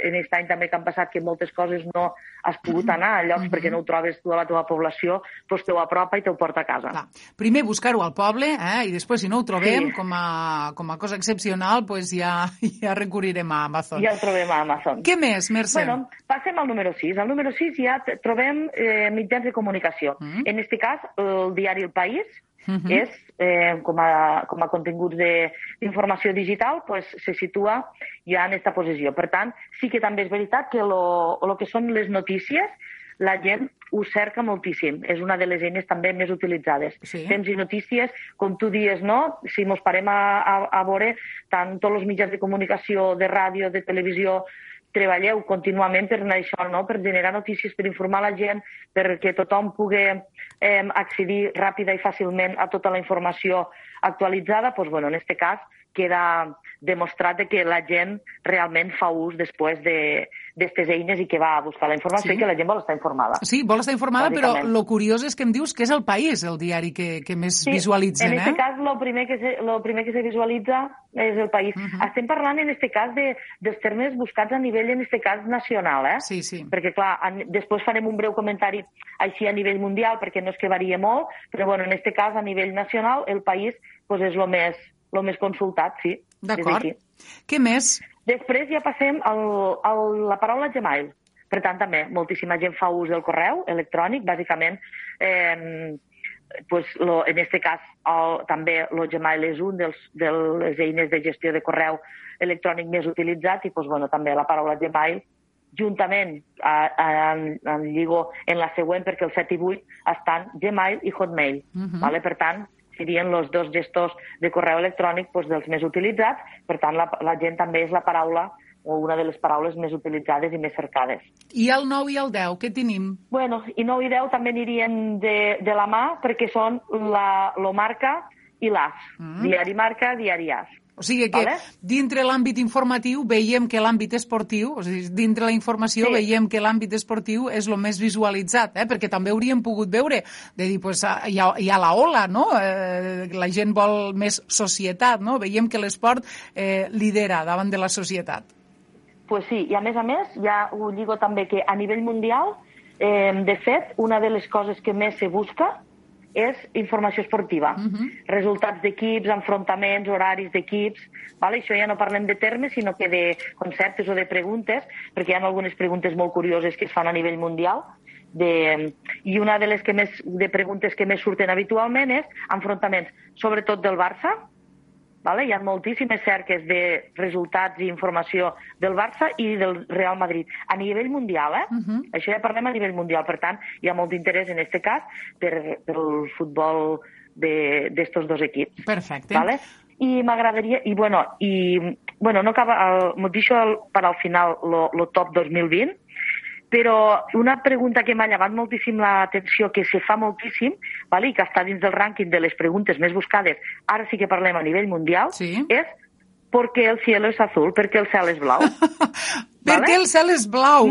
en este any també que han passat que moltes coses no has pogut anar a llocs mm -hmm. perquè no ho trobes tu a la teva població, doncs te ho apropa i te ho porta a casa. Clar. Primer buscar-ho al poble eh? i després si no ho trobem sí. com, a, com a cosa excepcional pues ja, ja recurrirem a Amazon. Ja ho trobem a Amazon. Què més, Mercè? Bueno, passem al número 6. Al número 6 ja trobem eh, mitjans de comunicació. Mm -hmm. En aquest cas, el diari El País, Uh -huh. és, eh, com, a, com a continguts d'informació digital, pues, se situa ja en aquesta posició. Per tant, sí que també és veritat que el que són les notícies, la gent ho cerca moltíssim. És una de les eines també més utilitzades. Sí. Temps i notícies, com tu dies, no? Si mos parem a, a, a veure tant tots els mitjans de comunicació, de ràdio, de televisió, treballeu contínuament per això, no? per generar notícies, per informar la gent, perquè tothom pugui eh, accedir ràpida i fàcilment a tota la informació actualitzada, doncs, bueno, en aquest cas queda demostrat de que la gent realment fa ús després d'aquestes de, eines i que va a buscar la informació Sí. i que la gent vol estar informada. Sí, vol estar informada, però lo curiós és que em dius que és el País el diari que, que més Sí, visualitzen, en eh? este cas, lo primer que se, lo primer que se visualitza és el país. Estem parlant, en este cas, de, dels termes buscats a nivell, en este cas, nacional, eh? Sí, sí. Perquè, clar, en, després farem un breu comentari així a nivell mundial, perquè no és que varia molt, però, bueno, en este cas, a nivell nacional, el país pues, és el més, lo més consultat, sí. D'acord. Què més? Després ja passem al, la paraula Gmail. Per tant, també, moltíssima gent fa ús del correu electrònic, bàsicament, eh, pues, lo, en este cas, el, també el Gmail és un dels, de les eines de gestió de correu electrònic més utilitzat i pues, bueno, també la paraula Gmail juntament a, a, en, en lligo en la següent perquè el 7 i 8 estan Gmail i Hotmail. Mhm. vale? Per tant, serien els dos gestors de correu electrònic doncs, dels més utilitzats, per tant la, la gent també és la paraula o una de les paraules més utilitzades i més cercades. I el 9 i el 10, què tenim? Bueno, i 9 i 10 també anirien de, de la mà perquè són la, lo marca i l'AS. Mm. Diari marca, diari AS. O sigui que Vale? dintre l'àmbit informatiu veiem que l'àmbit esportiu, o sigui, dintre la informació Sí. veiem que l'àmbit esportiu és el més visualitzat, eh? perquè també hauríem pogut veure, de dir, pues, ah, hi, ha, hi ha la ola, no? Eh, la gent vol més societat, no? Veiem que l'esport eh, lidera davant de la societat. Pues sí, i a més a més, ja ho lligo també que a nivell mundial, eh, de fet, una de les coses que més se busca és informació esportiva. Resultats d'equips, enfrontaments, horaris d'equips... Vale? Això ja no parlem de termes, sinó que de conceptes o de preguntes, perquè hi ha algunes preguntes molt curioses que es fan a nivell mundial, de, i una de les que més, de preguntes que més surten habitualment és enfrontaments, sobretot del Barça, Vale? Hi ha moltíssimes cerques de resultats i informació del Barça i del Real Madrid. A nivell mundial, eh? Mhm. Això ja parlem a nivell mundial. Per tant, hi ha molt interès en aquest cas per, per el futbol de- d'estos dos equips. Perfecte. Vale? I m'agradaria... I, bueno, i, bueno, no acaba... El, m'ho deixo per al final lo, lo top 2020, però una pregunta que m'ha llevat moltíssim l'atenció, que se fa moltíssim, vale? i que està dins del rànquing de les preguntes més buscades, ara sí que parlem a nivell mundial, sí. és ¿por qué el cielo es azul? Per què el cel és blau? Per què el cel és blau?